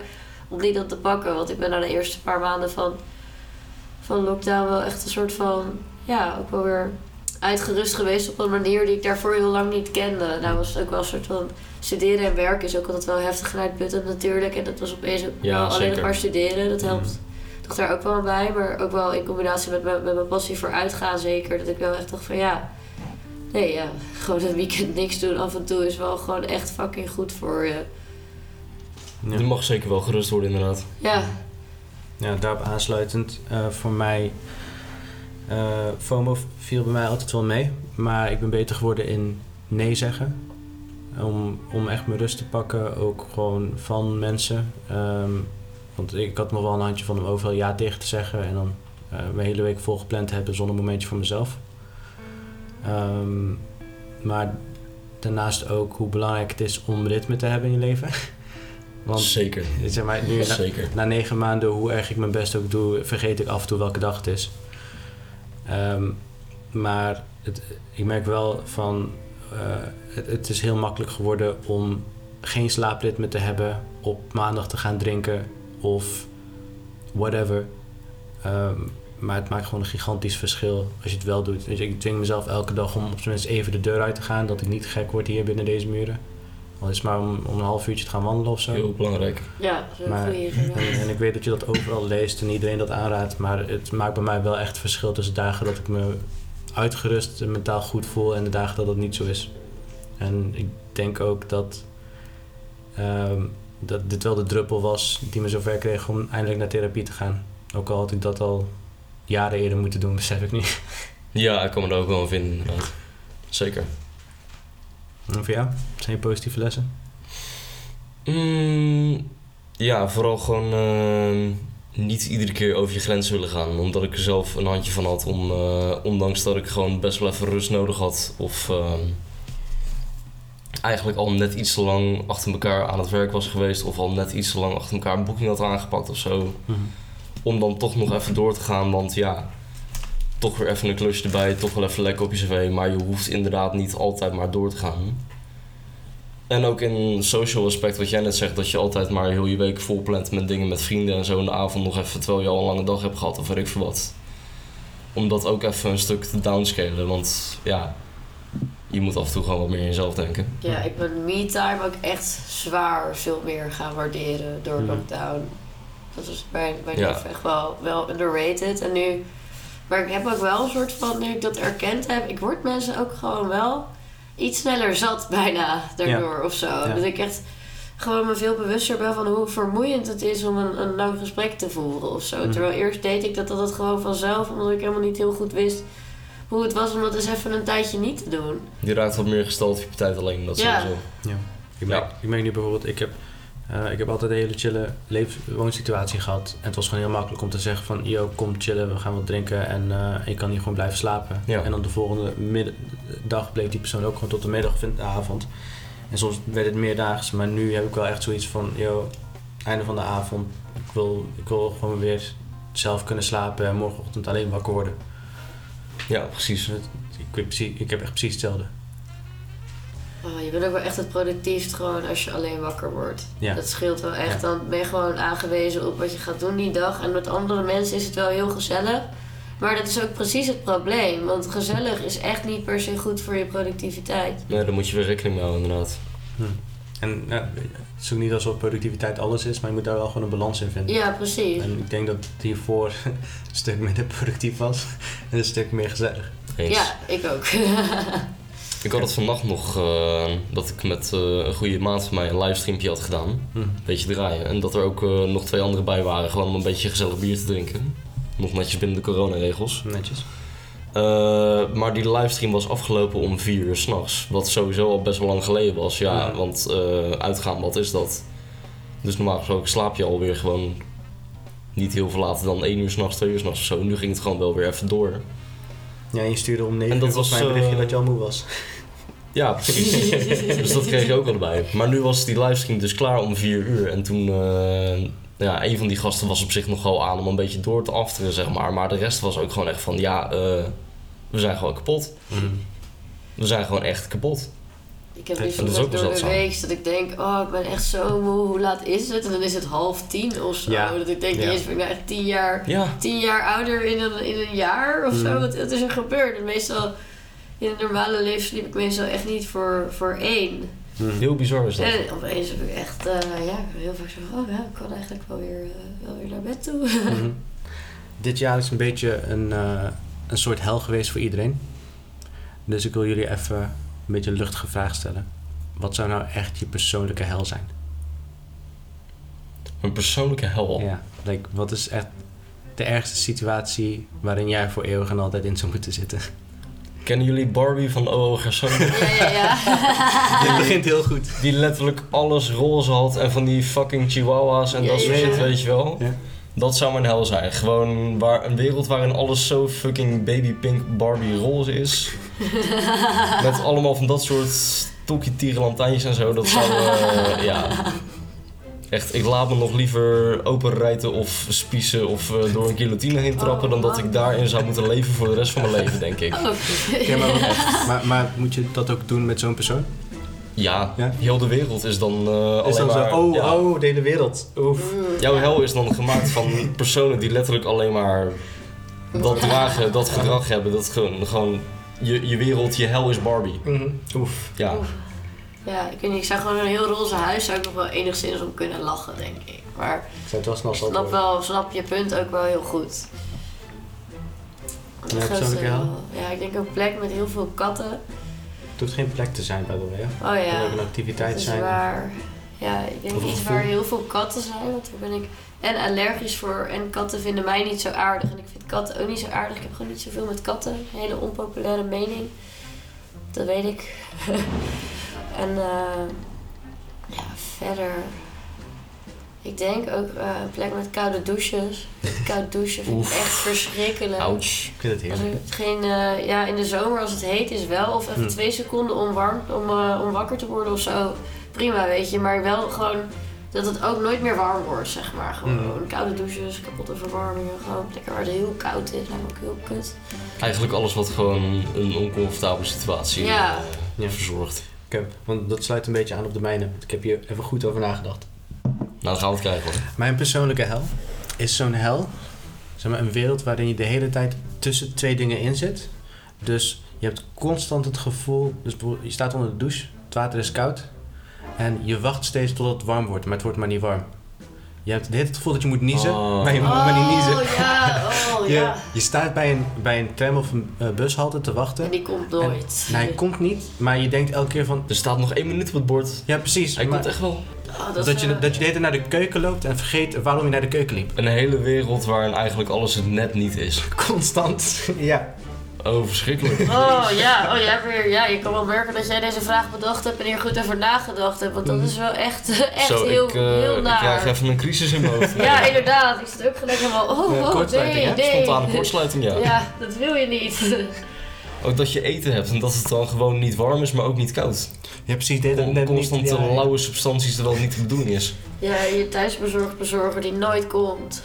om die dan te pakken. Want ik ben na de eerste paar maanden van, van lockdown wel echt een soort van, ja, ook wel weer uitgerust geweest op een manier die ik daarvoor heel lang niet kende. Nou was het ook wel een soort van studeren en werken is ook altijd wel heftig en uitputtend natuurlijk. En dat was opeens ook Ja, wel alleen zeker. maar studeren. Dat helpt toch daar ook wel bij. Maar ook wel in combinatie met, mijn- met mijn passie voor uitgaan zeker. Dat ik wel echt dacht van ja... Nee, ja, gewoon een weekend niks doen af en toe is wel gewoon echt fucking goed voor je. Ja. Die mag zeker wel gerust worden inderdaad. Ja, Ja, daarop aansluitend, eh, voor mij, FOMO viel bij mij altijd wel mee. Maar ik ben beter geworden in nee zeggen. Om, om echt mijn rust te pakken, ook gewoon van mensen. Ehm, want ik had nog wel een handje van om overal ja tegen te zeggen. En dan eh, mijn hele week vol gepland te hebben zonder momentje voor mezelf. Ehm, maar daarnaast ook hoe belangrijk het is om ritme te hebben in je leven. Want zeker. zeg maar, nu, na, zeker. na negen maanden, hoe erg ik mijn best ook doe, vergeet ik af en toe welke dag het is. Ehm, maar het, ik merk wel van, eh, het, het is heel makkelijk geworden om geen slaapritme te hebben, op maandag te gaan drinken of whatever. Ehm, maar het maakt gewoon een gigantisch verschil als je het wel doet. Je, ik dwing mezelf elke dag om op zijn minst even de deur uit te gaan, dat ik niet gek word hier binnen deze muren. Al is het maar om, om een half uurtje te gaan wandelen of zo. Heel belangrijk. ja, dat Maar-. En, en ik weet dat je dat overal leest en iedereen dat aanraadt. Maar het maakt bij mij wel echt verschil tussen dagen dat ik me uitgerust en mentaal goed voel en de dagen dat dat niet zo is. En ik denk ook dat, ehm, dat dit wel de druppel was die me zover kreeg om eindelijk naar therapie te gaan. Ook al had ik dat al jaren eerder moeten doen, besef ik niet. Ja, ik kan me daar ook wel in vinden inderdaad. Zeker. En voor jou? Zijn je positieve lessen? Mm, ja, vooral gewoon ehm, niet iedere keer over je grens willen gaan. Omdat ik er zelf een handje van had. Om, eh, ondanks dat ik gewoon best wel even rust nodig had. Of ehm, eigenlijk al net iets te lang achter elkaar aan het werk was geweest. Of al net iets te lang achter elkaar een boeking had aangepakt of zo. Om dan toch nog even door te gaan. Want ja, toch weer even een klusje erbij. Toch wel even lekker op je cv. Maar je hoeft inderdaad niet altijd maar door te gaan. En ook in social aspect, wat jij net zegt, dat je altijd maar heel je week vol plant met dingen met vrienden en zo in de avond nog even, terwijl je al een lange dag hebt gehad of weet ik veel wat. Om dat ook even een stuk te downscalen, want ja, je moet af en toe gewoon wat meer in jezelf denken. Ja, ik ben me-time ook echt zwaar veel meer gaan waarderen door Mhm. lockdown. Dat was bij, bij Ja. Echt wel, wel underrated. En nu, maar ik heb ook wel een soort van, nu ik dat erkend heb, ik word mensen ook gewoon wel iets sneller zat bijna daardoor of zo. Ja. Dat ik echt gewoon me veel bewuster ben van hoe vermoeiend het is om een, een lang gesprek te voeren of zo. Mhm. Terwijl eerst deed ik dat altijd gewoon vanzelf, omdat ik helemaal niet heel goed wist hoe het was om dat eens even een tijdje niet te doen. Je raakt wat meer gesteld op je tijd alleen, dat Ja. sowieso. Ik merk, ik merk nu bijvoorbeeld, ik heb, eh, ik heb altijd een hele chille woonsituatie gehad. En het was gewoon heel makkelijk om te zeggen van, yo, kom chillen, we gaan wat drinken en eh, ik kan hier gewoon blijven slapen. Ja. En dan de volgende middag, dag bleef die persoon ook gewoon tot de middag of in de avond. En soms werd het meerdaags, maar nu heb ik wel echt zoiets van, yo, einde van de avond, ik wil, ik wil gewoon weer zelf kunnen slapen en morgenochtend alleen wakker worden. Ja, precies. Dus ik heb echt precies hetzelfde. Oh, je bent ook wel echt het productiefst gewoon als je alleen wakker wordt. Ja. Dat scheelt wel echt. Ja. Dan ben je gewoon aangewezen op wat je gaat doen die dag. En met andere mensen is het wel heel gezellig. Maar dat is ook precies het probleem. Want gezellig is echt niet per se goed voor je productiviteit. Nee, daar moet je weer rekening mee houden inderdaad. En ja, het is ook niet alsof productiviteit alles is, maar je moet daar wel gewoon een balans in vinden. Ja, precies. En ik denk dat het hiervoor een stuk minder productief was en een stuk meer gezellig. Eens. Ja, ik ook. Ik had het vannacht nog eh, dat ik met eh, een goede maat van mij een livestreampje had gedaan. Hm. Een beetje draaien. En dat er ook eh, nog twee anderen bij waren, gewoon om een beetje gezellig bier te drinken. Nog netjes binnen de coronaregels. Netjes. Maar die livestream was afgelopen om vier uur s'nachts. Wat sowieso al best wel lang geleden was. Ja, Ja. want uitgaan, wat is dat? Dus normaal gesproken slaap je alweer gewoon niet heel veel later dan één uur s'nachts, twee uur s'nachts of zo. Nu ging het gewoon wel weer even door. Ja, en je stuurde om 9 En dat was, mij een berichtje eh, dat je al moe was. Ja, precies. dus dat kreeg je ook al erbij. Maar nu was die livestream dus klaar om vier uur. En toen, eh, ja, een van die gasten was op zich nog wel aan om een beetje door te afteren, zeg maar. Maar de rest was ook gewoon echt van, ja, eh, we zijn gewoon kapot. Mhm. We zijn gewoon echt kapot. Ik heb zo ook door de week dat ik denk, oh, ik ben echt zo moe, hoe laat is het? En dan is het half tien of zo. Ja. Dat ik denk, Ja. jezus, ben ik nou echt tien jaar, Ja, tien jaar ouder in een, in een jaar of zo? Mhm. Wat, wat is er gebeurd? En meestal, in het normale leven sliep ik meestal echt niet voor, voor één. Mhm. heel bizar is dat. En opeens heb ik echt, eh, ja, heel vaak zo, oh ja, ik kan eigenlijk wel weer, eh, wel weer naar bed toe. Mhm. Dit jaar is een beetje een, eh, een soort hel geweest voor iedereen. Dus ik wil jullie even een beetje een luchtige vraag stellen. Wat zou nou echt je persoonlijke hel zijn? Een persoonlijke hel. Ja, like, wat is echt de ergste situatie waarin jij voor eeuwig en altijd in zou moeten zitten? Kennen jullie Barbie van OO Gerson? ja, ja, ja. Dit begint heel goed. Die letterlijk alles roze had en van die fucking chihuahuas en Ja, dat soort ja, shit, ja. weet je wel. Ja. Dat zou mijn hel zijn. Gewoon waar, een wereld waarin alles zo fucking babypink Barbie roze is. Met allemaal van dat soort tokkie tierenlantijntjes en zo. Dat zou, eh, ja... Echt, ik laat me nog liever openrijten of spiezen of eh, door een guillotine heen trappen... Oh, dan dat ik daarin zou moeten leven voor de rest van mijn leven, denk ik. Oh, Oké, maar, maar, maar moet je dat ook doen met zo'n persoon? Ja, Ja? heel de wereld is dan eh Is alleen dan maar... zo, oh, ja. oh, de hele wereld. Oef. Jouw hel is dan gemaakt van personen die letterlijk alleen maar dat dragen, dat gedrag hebben. Dat gewoon, gewoon je, je wereld, je hel is Barbie. Mhm. Oef. Ja, Oef. Ja, ik weet niet, ik zou gewoon een heel roze huis zou ik nog wel enigszins om kunnen lachen, denk ik. Maar Ik zou het wel snel ik stoppen. snap, wel, snap je punt ook wel heel goed. Ja, persoonlijke hel? Ja, ik denk een plek met heel veel katten. Het hoeft geen plek te zijn, by the way. Oh Het kan ja, ook een activiteit dat is zijn. waar. Ja, ik denk iets waar heel veel katten zijn, want daar ben ik en allergisch voor. En katten vinden mij niet zo aardig. En ik vind katten ook niet zo aardig. Ik heb gewoon niet zoveel met katten. Een hele onpopulaire mening. Dat weet ik. en eh, ja, verder. Ik denk ook eh, een plek met koude douches. Koud douchen vind ik echt verschrikkelijk. ouch. Ik vind het heerlijk. er geen, eh, ja, in de zomer als het heet is wel, of even Hm. twee seconden om, warm, om, eh, om wakker te worden of zo, prima weet je. Maar wel gewoon dat het ook nooit meer warm wordt, zeg maar. Gewoon Hm. koude douches, kapotte verwarmingen, gewoon plekken waar het heel koud is, lijkt me ook heel kut. Eigenlijk alles wat gewoon een oncomfortabele situatie Ja. Ja. verzorgt. Oké, want dat sluit een beetje aan op de mijne. want Ik heb hier even goed over nagedacht. Nou, dan gaan we het krijgen hoor. Mijn persoonlijke hel is zo'n hel, zeg maar een wereld waarin je de hele tijd tussen twee dingen in zit. Dus je hebt constant het gevoel, dus je staat onder de douche, het water is koud en je wacht steeds tot het warm wordt, maar het wordt maar niet warm. Je hebt de hele tijd het gevoel dat je moet niezen, Oh. maar je moet maar niet niezen. Oh ja, oh Je, ja. je staat bij een, bij een tram of een eh, bushalte te wachten. En die komt nooit. En hij komt niet, maar je denkt elke keer van, Er staat nog één minuut op het bord. ja precies, Hij maar komt echt wel. Oh, dat, is, je, eh, dat je de hele tijd naar de keuken loopt en vergeet waarom je naar de keuken liep. Een hele wereld waarin eigenlijk alles het net niet is. Constant, ja. Oh, verschrikkelijk. Oh ja, oh, jij hebt weer, ja, je kan wel merken dat jij deze vraag bedacht hebt en hier goed over nagedacht hebt. Want dat is wel echt, echt Zo, heel, ik, eh, heel ik naar. krijg even een crisis in mijn hoofd. Ja, inderdaad. Ik zit ook gelijk helemaal, oh, Ja, oh nee, nee. Spontane kortsluiting, ja. Ja, dat wil je niet. Ook dat je eten hebt en dat het dan gewoon niet warm is, maar ook niet koud. Ja, precies. Con- net niet. Constant ja, ja. lauwe substanties terwijl het niet de bedoeling is. Ja, je thuisbezorgd bezorger die nooit komt.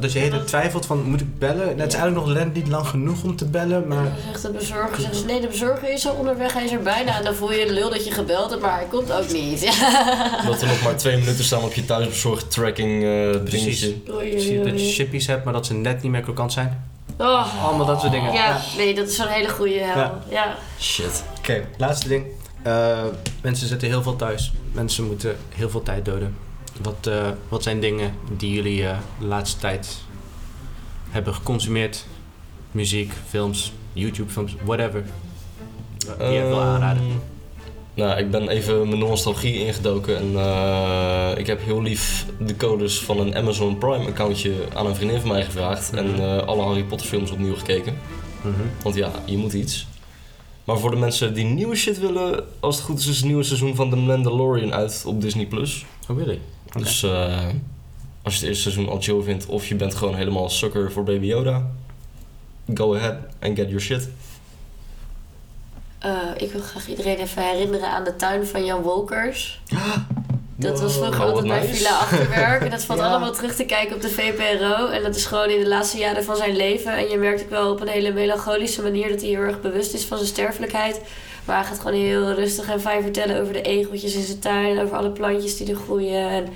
Dat je hele twijfelt van, moet ik bellen? Het is eigenlijk nog net niet lang genoeg om te bellen, En maar... dan zegt de bezorger, zegt ze, nee, de bezorger is al onderweg, hij is er bijna. En dan voel je de lul dat je gebeld hebt, maar hij komt ook niet. Ja. Dat er nog maar twee minuten staan op je thuisbezorgd tracking eh Precies. Je dat je oei. chippies hebt, maar dat ze net niet meer krokant zijn. Oh, Allemaal dat soort dingen. ja, nee, dat is zo'n hele goede hel. Ja. Ja. Shit. Oké, laatste ding. Eh, mensen zitten heel veel thuis. Mensen moeten heel veel tijd doden. Wat, eh, wat zijn dingen die jullie eh, de laatste tijd hebben geconsumeerd? Muziek, films, YouTube-films, whatever. Die je wil aanraden. Nou, ik ben even mijn nostalgie ingedoken en eh, ik heb heel lief de codes van een Amazon Prime accountje aan een vriendin van mij gevraagd en Mhm. eh, alle Harry Potter films opnieuw gekeken. Mhm. Want ja, je moet iets. Maar voor de mensen die nieuwe shit willen, als het goed is, is het nieuwe seizoen van The Mandalorian uit op Disney+. Plus. Oh, really? Oké. Dus eh, als je het eerste seizoen al chill vindt of je bent gewoon helemaal sucker voor Baby Yoda, go ahead and get your shit. Eh, ik wil graag iedereen even herinneren aan de tuin van Jan Wolkers. Dat was vroeger altijd bij nice. Villa Achterwerk. En dat valt Ja. allemaal terug te kijken op de VPRO. En dat is gewoon in de laatste jaren van zijn leven. En je merkt ook wel op een hele melancholische manier dat hij heel erg bewust is van zijn sterfelijkheid. Maar hij gaat gewoon heel rustig en fijn vertellen over de egeltjes in zijn tuin. Over alle plantjes die er groeien. En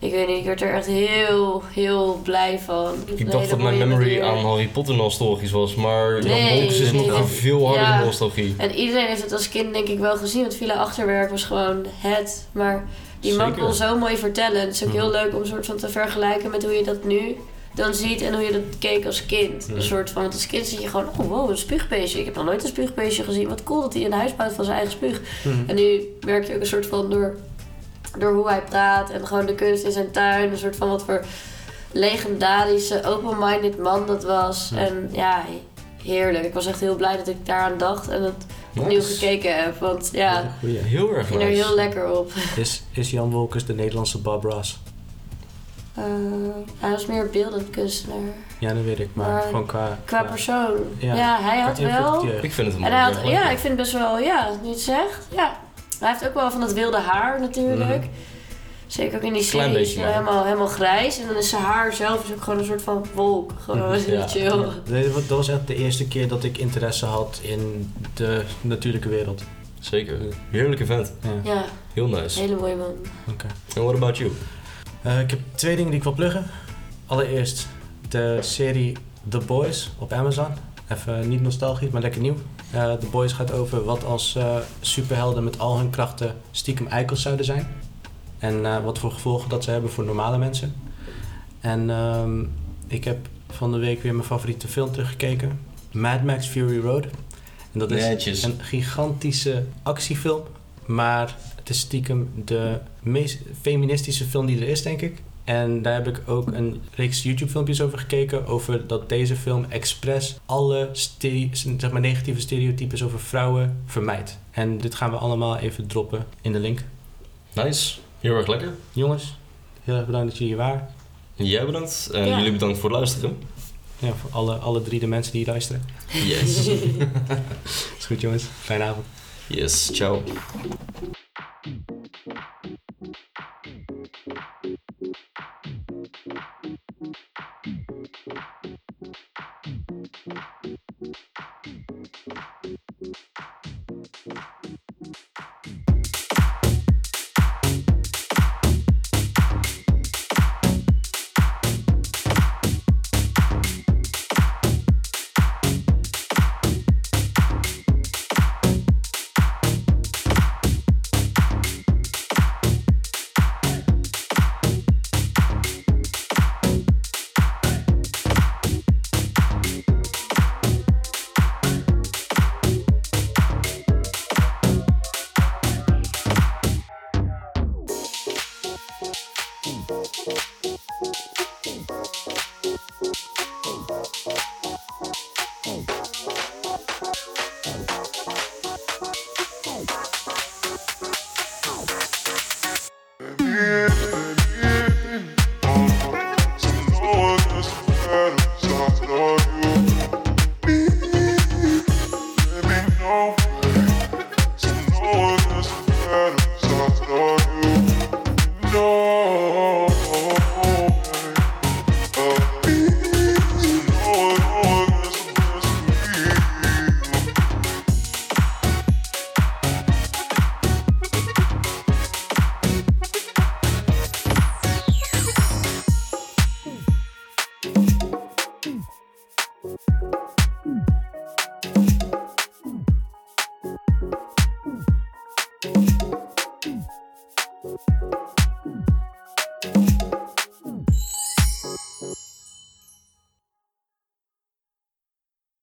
ik weet niet, ik werd er echt heel, heel blij van. Ik dacht dat mijn memory aan Harry Potter nostalgisch was, maar Jan Nee, Wolkers is nee, nog nee. veel harder Ja. nostalgie. En iedereen heeft het als kind denk ik wel gezien. Want Villa Achterwerk was gewoon het. Maar die man kon zo mooi vertellen. Het is ook heel leuk om soort van te vergelijken met hoe je dat nu dan ziet en hoe je dat keek als kind. Een soort van, want als kind zit je gewoon, oh wow, een spuugbeestje. Ik heb nog nooit een spuugbeestje gezien. Wat cool dat hij een huis bouwt van zijn eigen spuug. En nu merk je ook een soort van door, door hoe hij praat en gewoon de kunst in zijn tuin. Een soort van wat voor legendarische, open-minded man dat was. Ja. En ja, heerlijk. Ik was echt heel blij dat ik daaraan dacht en het opnieuw Nice. gekeken heb. Want ja. Heel erg ik ging er heel lekker op. Is, is Jan Wolkers de Nederlandse Bob Ross? Eh, hij was meer beeldend kunstenaar. Ja, dat weet ik, maar, Maar gewoon qua... Qua persoon. Ja, Ja, hij had wel... Ik vind het een En mooie hij had, vergelijking. ja, ik vind best wel, ja, nu je het zegt, ja. Hij heeft ook wel van dat wilde haar natuurlijk. Mhm. Zeker ook in die Klein serie is hij helemaal, helemaal grijs. En dan is zijn haar zelf is ook gewoon een soort van wolk. Gewoon ja. chill. Ja, dat was echt de eerste keer dat ik interesse had in de natuurlijke wereld. Zeker. Heerlijke vent. Ja, Ja, Heel nice. hele mooie man. oké. En what about you? Eh, ik heb twee dingen die ik wil pluggen. Allereerst de serie The Boys op Amazon. Even niet nostalgisch, maar lekker nieuw. Eh, The Boys gaat over wat als eh, superhelden met al hun krachten stiekem eikels zouden zijn. En eh, wat voor gevolgen dat ze hebben voor normale mensen. En ehm, ik heb van de week weer mijn favoriete film teruggekeken. Mad Max Fury Road. En dat is Netjes. een gigantische actiefilm. Maar het is stiekem de meest feministische film die er is, denk ik. En daar heb ik ook een reeks YouTube-filmpjes over gekeken. Over dat deze film expres alle stere- zeg maar negatieve stereotypes over vrouwen vermijdt. En dit gaan we allemaal even droppen in de link. Nice. Heel erg lekker. Jongens, heel erg bedankt dat jullie hier waren. Jij bedankt. En Ja. jullie bedankt voor het luisteren. Ja, voor alle, alle drie de mensen die hier luisteren. Yes. Is goed jongens, fijne avond. yes. Ciao.